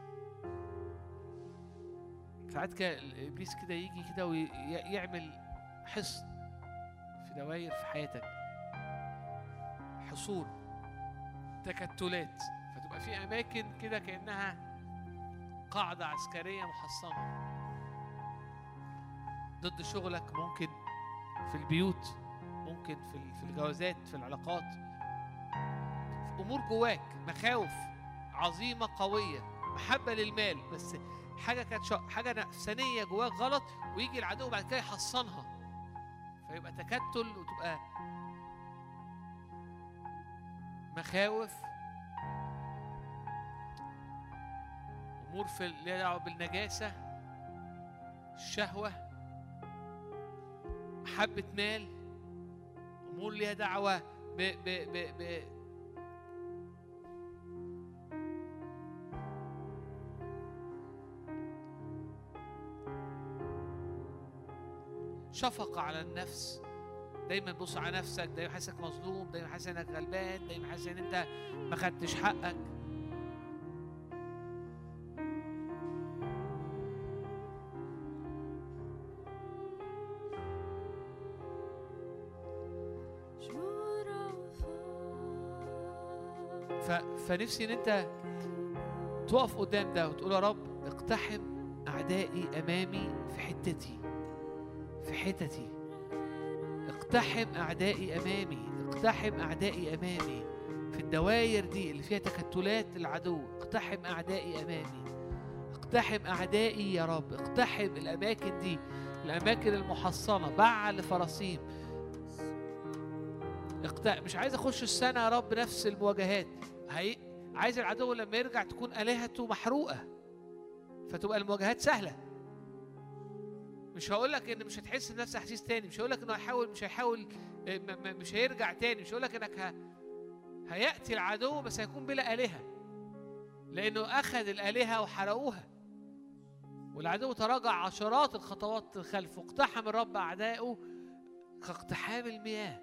ساعات كده ابليس كده يجي كده ويعمل حصن في دوائر في حياتك. حصون تكتلات. فتبقى في أماكن كده كأنها قاعدة عسكرية محصنة. ضد شغلك ممكن في البيوت. ممكن في في الجوازات في العلاقات. في أمور جواك مخاوف عظيمة قوية محبة للمال بس حاجة كانت حاجة نفسانية جواك غلط ويجي العدو بعد كده يحصنها. فيبقى تكتل وتبقى مخاوف. أمور في ليها دعوة بالنجاسة الشهوة محبة مال. امور ليها دعوة ب ب ب ب. شفقة على النفس. دايما بص على نفسك دايما حاسسك مظلوم دايما حاسس إنك غلبان دايما حاسس إن أنت ما خدتش حقك. فنفسي إن أنت تقف قدام ده وتقول يا رب اقتحم أعدائي أمامي في حتتي في حتتي. اقتحم أعدائي أمامي اقتحم أعدائي أمامي في الدواير دي اللي فيها تكتلات العدو. اقتحم أعدائي أمامي. اقتحم أعدائي يا رب. اقتحم الأماكن دي الأماكن المحصنة بعل فراسيم اقتحم مش عايز أخش السنة يا رب نفس المواجهات. هي عايز العدو لما يرجع تكون آلهته محروقة فتبقى المواجهات سهلة. مش هقول لك إن مش هتحس بنفس احاسيس تاني مش هقول لك إنه هيحاول مش هيحاول مش هيرجع تاني مش هقول لك إنك ه... هيأتي العدو بس هيكون بلا آلهة لأنه أخذ الآلهة وحرقوها. والعدو تراجع عشرات الخطوات خلفه اقتحم الرب أعدائه كاقتحام المياه.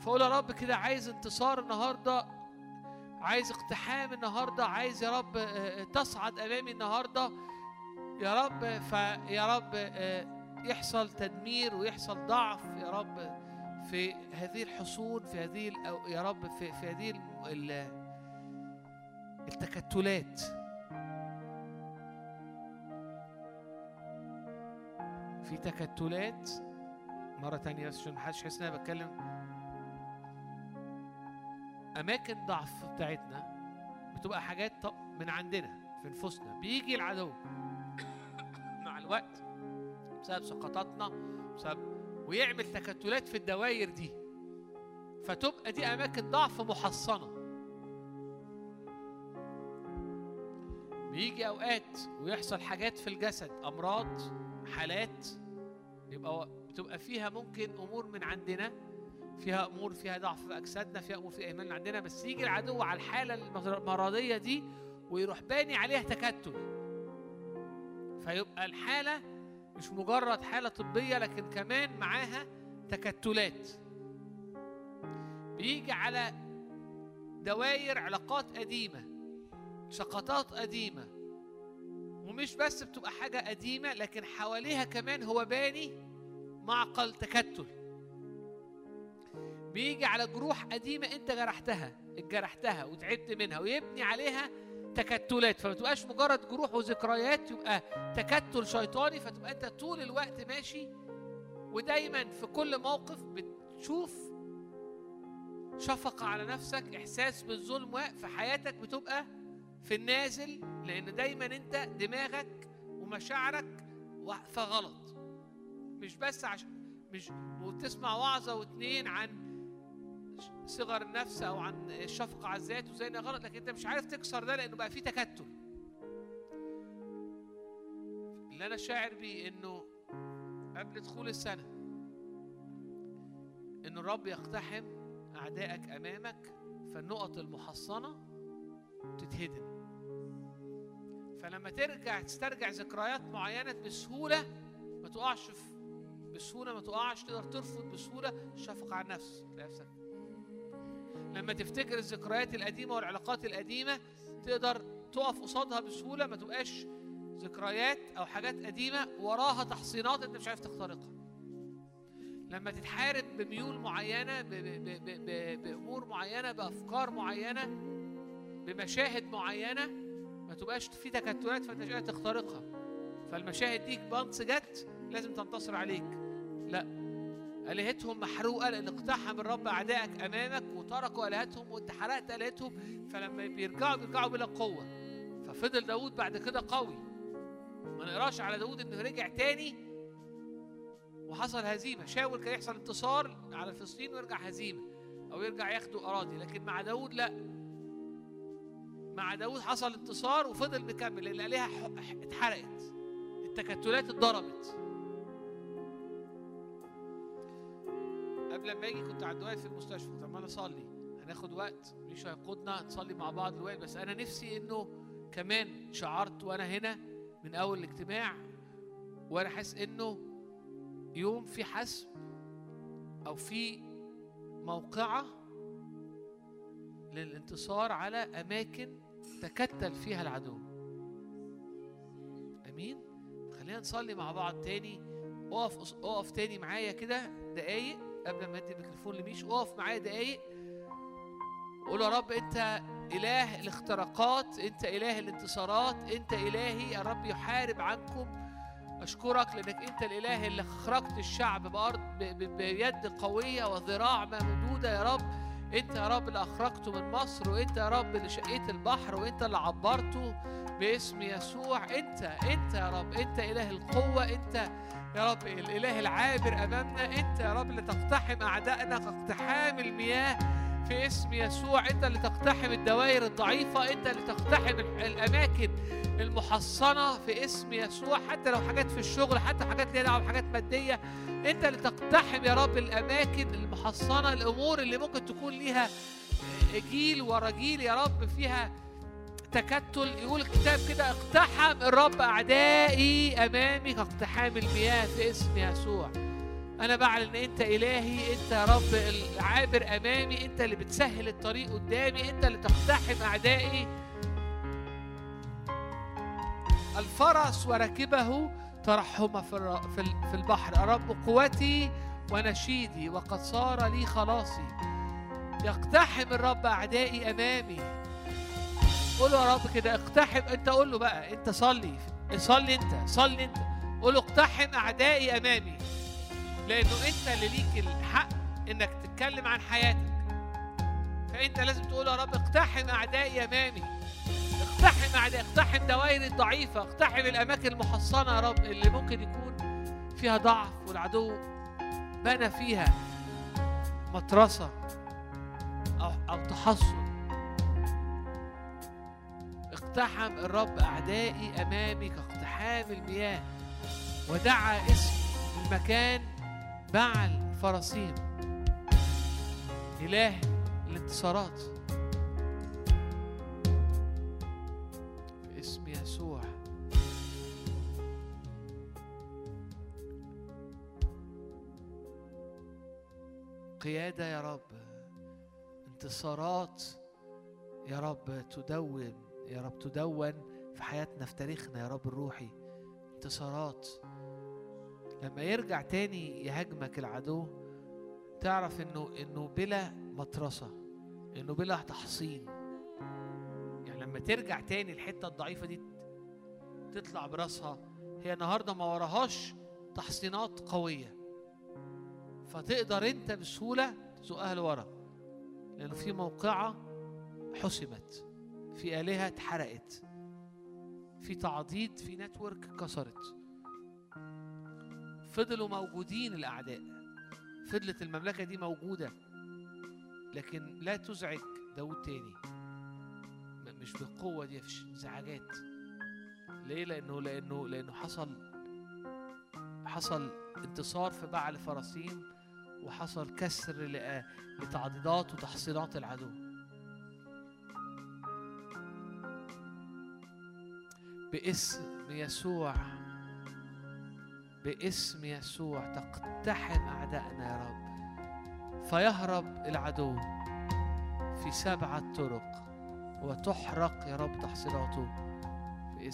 فقول يا رب كده عايز انتصار النهارده عايز اقتحام النهارده عايز يا رب آه، تصعد أمامي النهارده. يا رب فيا رب آه، يحصل تدمير ويحصل ضعف يا رب في هذه الحصون في هذه يا رب في في هذه التكتلات. في تكتلات. مرة تانية بس عشان محدش يحس إن أنا بتكلم؟ أماكن ضعف بتاعتنا بتبقى حاجات من عندنا في نفوسنا. بيجي العدو مع الوقت بسبب سقطاتنا بسبب ويعمل تكتلات في الدوائر دي. فتبقى دي أماكن ضعف محصنة. بيجي أوقات ويحصل حاجات في الجسد أمراض حالات يبقى بتبقى فيها ممكن أمور من عندنا فيها أمور فيها ضعف في أجسادنا فيها أمور فيها إيمان عندنا بس يجي العدو على الحالة المرضية دي ويروح باني عليها تكتل. فيبقى الحالة مش مجرد حالة طبية لكن كمان معاها تكتلات. بيجي على دوائر علاقات قديمة سقطات قديمة ومش بس بتبقى حاجة قديمة لكن حواليها كمان هو باني معقل تكتل. بيجي على جروح قديمة انت جرحتها اتجرحتها وتعبت منها ويبني عليها تكتلات فما تبقاش مجرد جروح وذكريات يبقى تكتل شيطاني فتبقى انت طول الوقت ماشي ودايما في كل موقف بتشوف شفقة على نفسك إحساس بالظلم في حياتك بتبقى في النازل لأن دايما أنت دماغك ومشاعرك واقفة غلط. مش بس عشان مش وتسمع وعظة واتنين عن صغر النفس أو عن الشفقة على الذات وزي غلط لكن أنت مش عارف تكسر ده لأنه بقى فيه تكتل. اللي أنا شاعر بيه إنه قبل دخول السنة إن الرب يقتحم أعدائك أمامك فالنقط المحصنة تتهدم. فلما ترجع تسترجع ذكريات معينة بسهولة ما تقعش في بسهولة ما تقعش تقدر ترفض بسهولة الشفقة على النفس نفسك لما تفتكر الذكريات القديمة والعلاقات القديمة تقدر تقف قصادها بسهولة ما تبقاش ذكريات أو حاجات قديمة وراها تحصينات أنت مش عارف تخترقها. لما تتحارب بميول معينة بأمور معينة بأفكار معينة بمشاهد معينة ما تبقاش في تكتلات فأنت مش قادر تخترقها. فالمشاهد دي بانس جت لازم تنتصر عليك. لا. آلهتهم محروقة لأن اقتحم الرب أعدائك أمامك وتركوا آلهتهم وأنت حرقت آلهتهم. فلما بيرجعوا بيرجعوا بلا قوة. ففضل داود بعد كده قوي. ما نقراش على داود إنه رجع تاني. وحصل هزيمة. شاول كان يحصل انتصار على فلسطين ويرجع هزيمة. أو يرجع ياخدوا أراضي. لكن مع داود لا. مع داود حصل انتصار وفضل مكمل. لأن الآلهة اتحرقت. التكتلات اتضربت. قبل ما أجي كنت عند واقف في المستشفى. كنت عمال اصلي. هناخد وقت. مش هيقودنا نصلي مع بعض دلوقتي بس أنا نفسي انه كمان شعرت وأنا هنا من اول الاجتماع وأنا حاسس انه يوم في حسم أو في موقعة للانتصار على أماكن تكتل فيها العدو. أمين؟ خلينا نصلي مع بعض تاني. اقف اقف تاني معايا كده دقايق. قبل ما ادي الميكروفون لميش اقف معايا دقايق. قول يا رب انت إله الاختراقات انت إله الانتصارات انت إلهي. يا رب يحارب عنكم. أشكرك لأنك انت الإله اللي خرجت الشعب بأرض بيد قوية وذراع ممدودة. يا رب انت يا رب اللي أخرجته من مصر وانت يا رب اللي شقيت البحر وانت اللي عبرته. باسم يسوع. انت انت يا رب انت إله القوة انت يا رب الإله العابر أمامنا. انت يا رب اللي تقتحم أعدائنا كاقتحام المياه في اسم يسوع. انت اللي تقتحم الدوائر الضعيفة. انت اللي تقتحم ال- الأماكن المحصنة في اسم يسوع. حتى لو حاجات في الشغل حتى حاجات ليها دعوة بحاجات مادية. انت اللي تقتحم يا رب الأماكن المحصنة الأمور اللي ممكن تكون ليها جيل ورا جيل يا رب فيها تكتل. يقول الكتاب كده اقتحم الرب أعدائي امامي كاقتحام المياه في اسم يسوع. أنا بعلن إن أنت إلهي أنت يا رب العابر أمامي أنت اللي بتسهل الطريق قدامي أنت اللي تقتحم أعدائي. الفرس وركبه ترحم في البحر. الرب قوتي ونشيدي وقد صار لي خلاصي. يقتحم الرب أعدائي أمامي. قول له يا رب كده اقتحم. انت قول له بقى انت صلي صلي انت صلي انت. قول له اقتحم أعدائي أمامي لأنه أنت اللي ليك الحق إنك تتكلم عن حياتك. فأنت لازم تقول يا رب اقتحم أعدائي أمامي. اقتحم اعدائي اقتحم دوائري الضعيفة اقتحم الأماكن المحصنة يا رب اللي ممكن يكون فيها ضعف والعدو بنى فيها مطرسه أو أو تحصن اقتحم الرب أعدائي أمامي كاقتحام المياه ودعا اسم المكان بعل فرسيم إله الانتصارات. باسم يسوع. قيادة يا رب. انتصارات يا رب تدون يا رب تدون في حياتنا في تاريخنا يا رب الروحي انتصارات. لما يرجع تاني يهاجمك العدو تعرف إنه إنه بلا مطرسة إنه بلا تحصين. يعني لما ترجع تاني الحتة الضعيفة دي تطلع براسها هي النهارده ما وراهاش تحصينات قوية. فتقدر أنت بسهولة تزقها لورا لأنه في موقعة حسمت. في آلهة اتحرقت. في تعضيد في نتورك كسرت فضلوا موجودين الأعداء. فضلت المملكة دي موجودة. لكن لا تزعج داود تاني. مش بالقوة دي مفيش انزعاجات. ليه؟ لأنه لأنه لأنه حصل حصل انتصار في بعل فرسيم وحصل كسر لتعضيدات وتحصينات العدو. باسم يسوع باسم يسوع تقتحم أعدائنا يا رب. فيهرب العدو في سبعة طرق وتحرق يا رب تحصيلاته في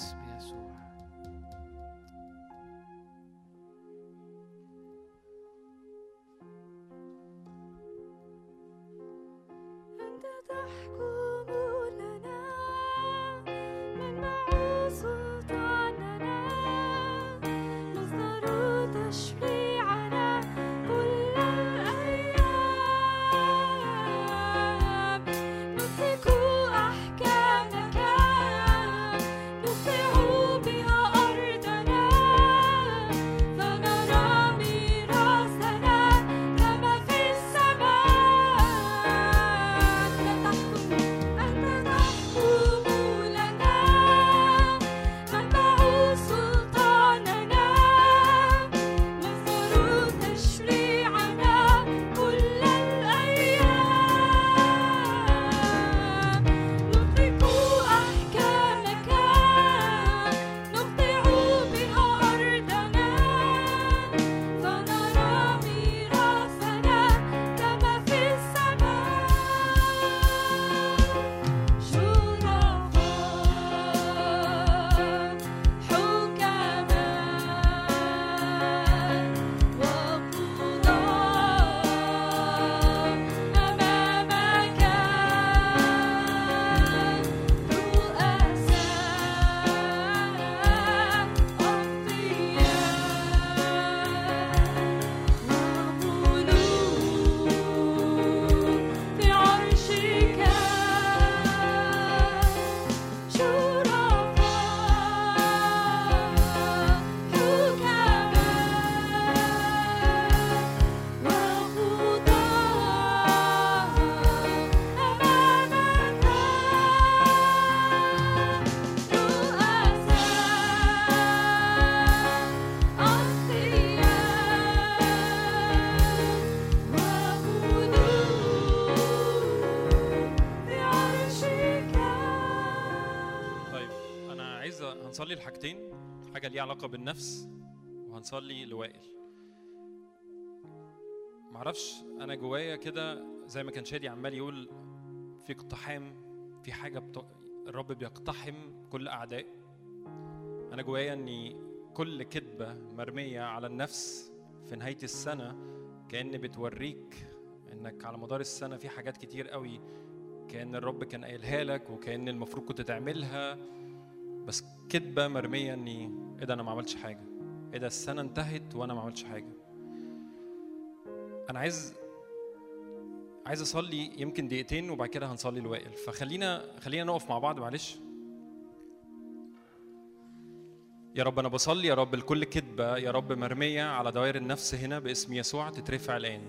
هنصلي لحاجتين حاجة ليها علاقة بالنفس وهنصلي لوائل. معرفش أنا جوايا كده زي ما كان شادي عمال يقول في اقتحام في حاجة بت... الرب بيقتحم كل أعداء. أنا جوايا إني كل كذبة مرمية على النفس في نهاية السنة كأن بتوريك إنك على مدار السنة في حاجات كتير قوي كأن الرب كان قايلها لك وكأن المفروض كنت تعملها. بس كذبة مرمية إني إيه ده أنا ما عملتش حاجة. إيه ده السنة انتهت وأنا ما عملتش حاجة. أنا عايز عايز أصلي يمكن دقيقتين وبعد كده هنصلي الوائل. فخلينا خلينا نقف مع بعض معلش. يا رب أنا بصلي يا رب لكل كذبه يا رب مرميه على دوائر النفس هنا باسم يسوع تترفع الان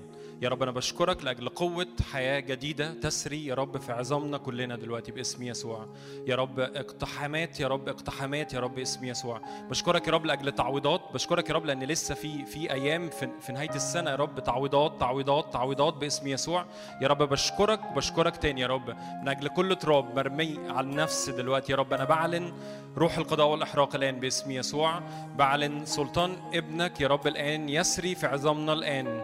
يا رب أنا بشكرك لاجل قوه حياه جديده تسري يا رب في عظامنا كلنا دلوقتي باسم يسوع يا رب اقتحامات يا رب اقتحامات يا رب باسم يسوع بشكرك يا رب لاجل تعويضات بشكرك يا رب لأن لسه في في أيام في, في نهايه السنة يا رب تعويضات تعويضات تعويضات باسم يسوع يا رب بشكرك بشكرك تاني يا رب من أجل كل تراب مرمي على النفس دلوقتي يا رب أنا بعلن روح القضاء والاحراق الان باسم يسوع. بعلن سلطان ابنك يا رب الآن يسري في عظامنا الآن.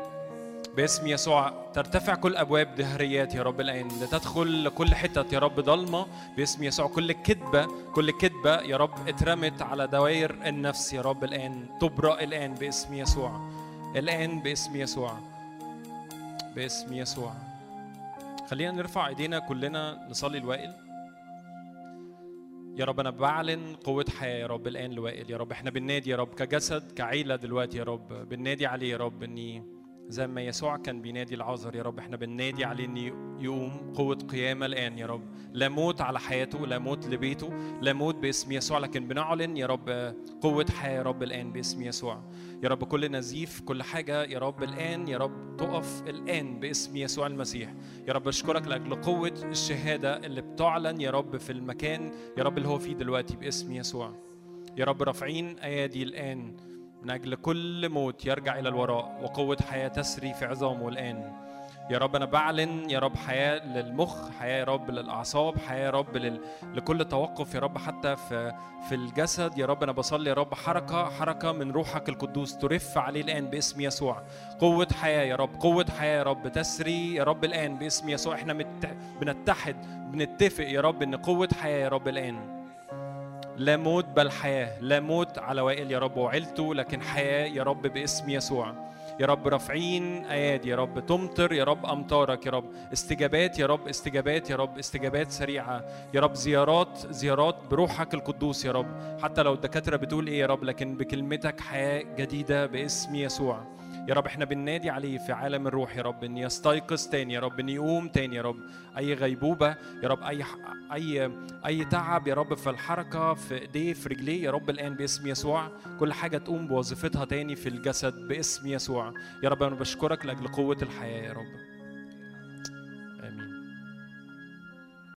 باسم يسوع ترتفع كل أبواب دهريات يا رب الآن. لتدخل لكل حتت يا رب ضلمة. باسم يسوع كل كذبه كل كذبه يا رب اترمت على دوائر النفس يا رب الآن. تبرأ الآن باسم يسوع. الآن باسم يسوع. باسم يسوع. خلينا نرفع إيدينا كلنا نصلي الوائل. يا رب أنا بعلن قوة حياة يا رب الآن لوائل. يا رب إحنا بننادي يا رب كجسد كعيلة دلوقتي يا رب. بننادي عليه يا رب إني زي ما يسوع كان بينادي العذر يا رب. إحنا بننادي عليه ان يقوم قوة قيامة الآن يا رب. لا موت على حياته لا موت لبيته لا موت باسم يسوع. لكن بنعلن يا رب قوة حياة يا رب الآن باسم يسوع. يا رب كل نزيف كل حاجة يا رب الآن يا رب تقف الآن باسم يسوع المسيح. يا رب أشكرك لأجل قوة الشهادة اللي بتعلن يا رب في المكان يا رب اللي هو فيه دلوقتي باسم يسوع. يا رب رافعين أيادي الآن من أجل كل موت يرجع إلى الوراء وقوة حياة تسري في عظامه الآن. يا رب أنا بعلن يا رب حياة للمخ حياة يا رب للأعصاب حياة يا رب لل... لكل توقف يا رب حتى في في الجسد يا رب أنا بصلي يا رب حركة حركة من روحك القدوس ترف عليه الآن باسم يسوع قوة حياة يا رب قوة حياة يا رب تسري يا رب الآن باسم يسوع إحنا مت... بنتحد بنتفق يا رب إن قوة حياة يا رب الآن لا موت بل حياة لا موت على وائل يا رب وعيلته لكن حياة يا رب باسم يسوع يا رب رافعين ايادي يا رب تمطر يا رب أمطارك يا رب استجابات يا رب استجابات يا رب استجابات سريعة. يا رب زيارات زيارات بروحك القدوس يا رب. حتى لو الدكاترة بتقول إيه يا رب لكن بكلمتك حياة جديدة باسم يسوع. يا رب إحنا بننادي عليه في عالم الروح يا رب إن يستيقظ تاني يا رب إن يقوم تاني يا رب أي غيبوبة يا رب أي أي أي تعب يا رب في الحركة في إيديه في رجليه يا رب الآن باسم يسوع كل حاجة تقوم بوظيفتها تاني في الجسد باسم يسوع. يا رب أنا بشكرك لأجل قوة الحياة يا رب.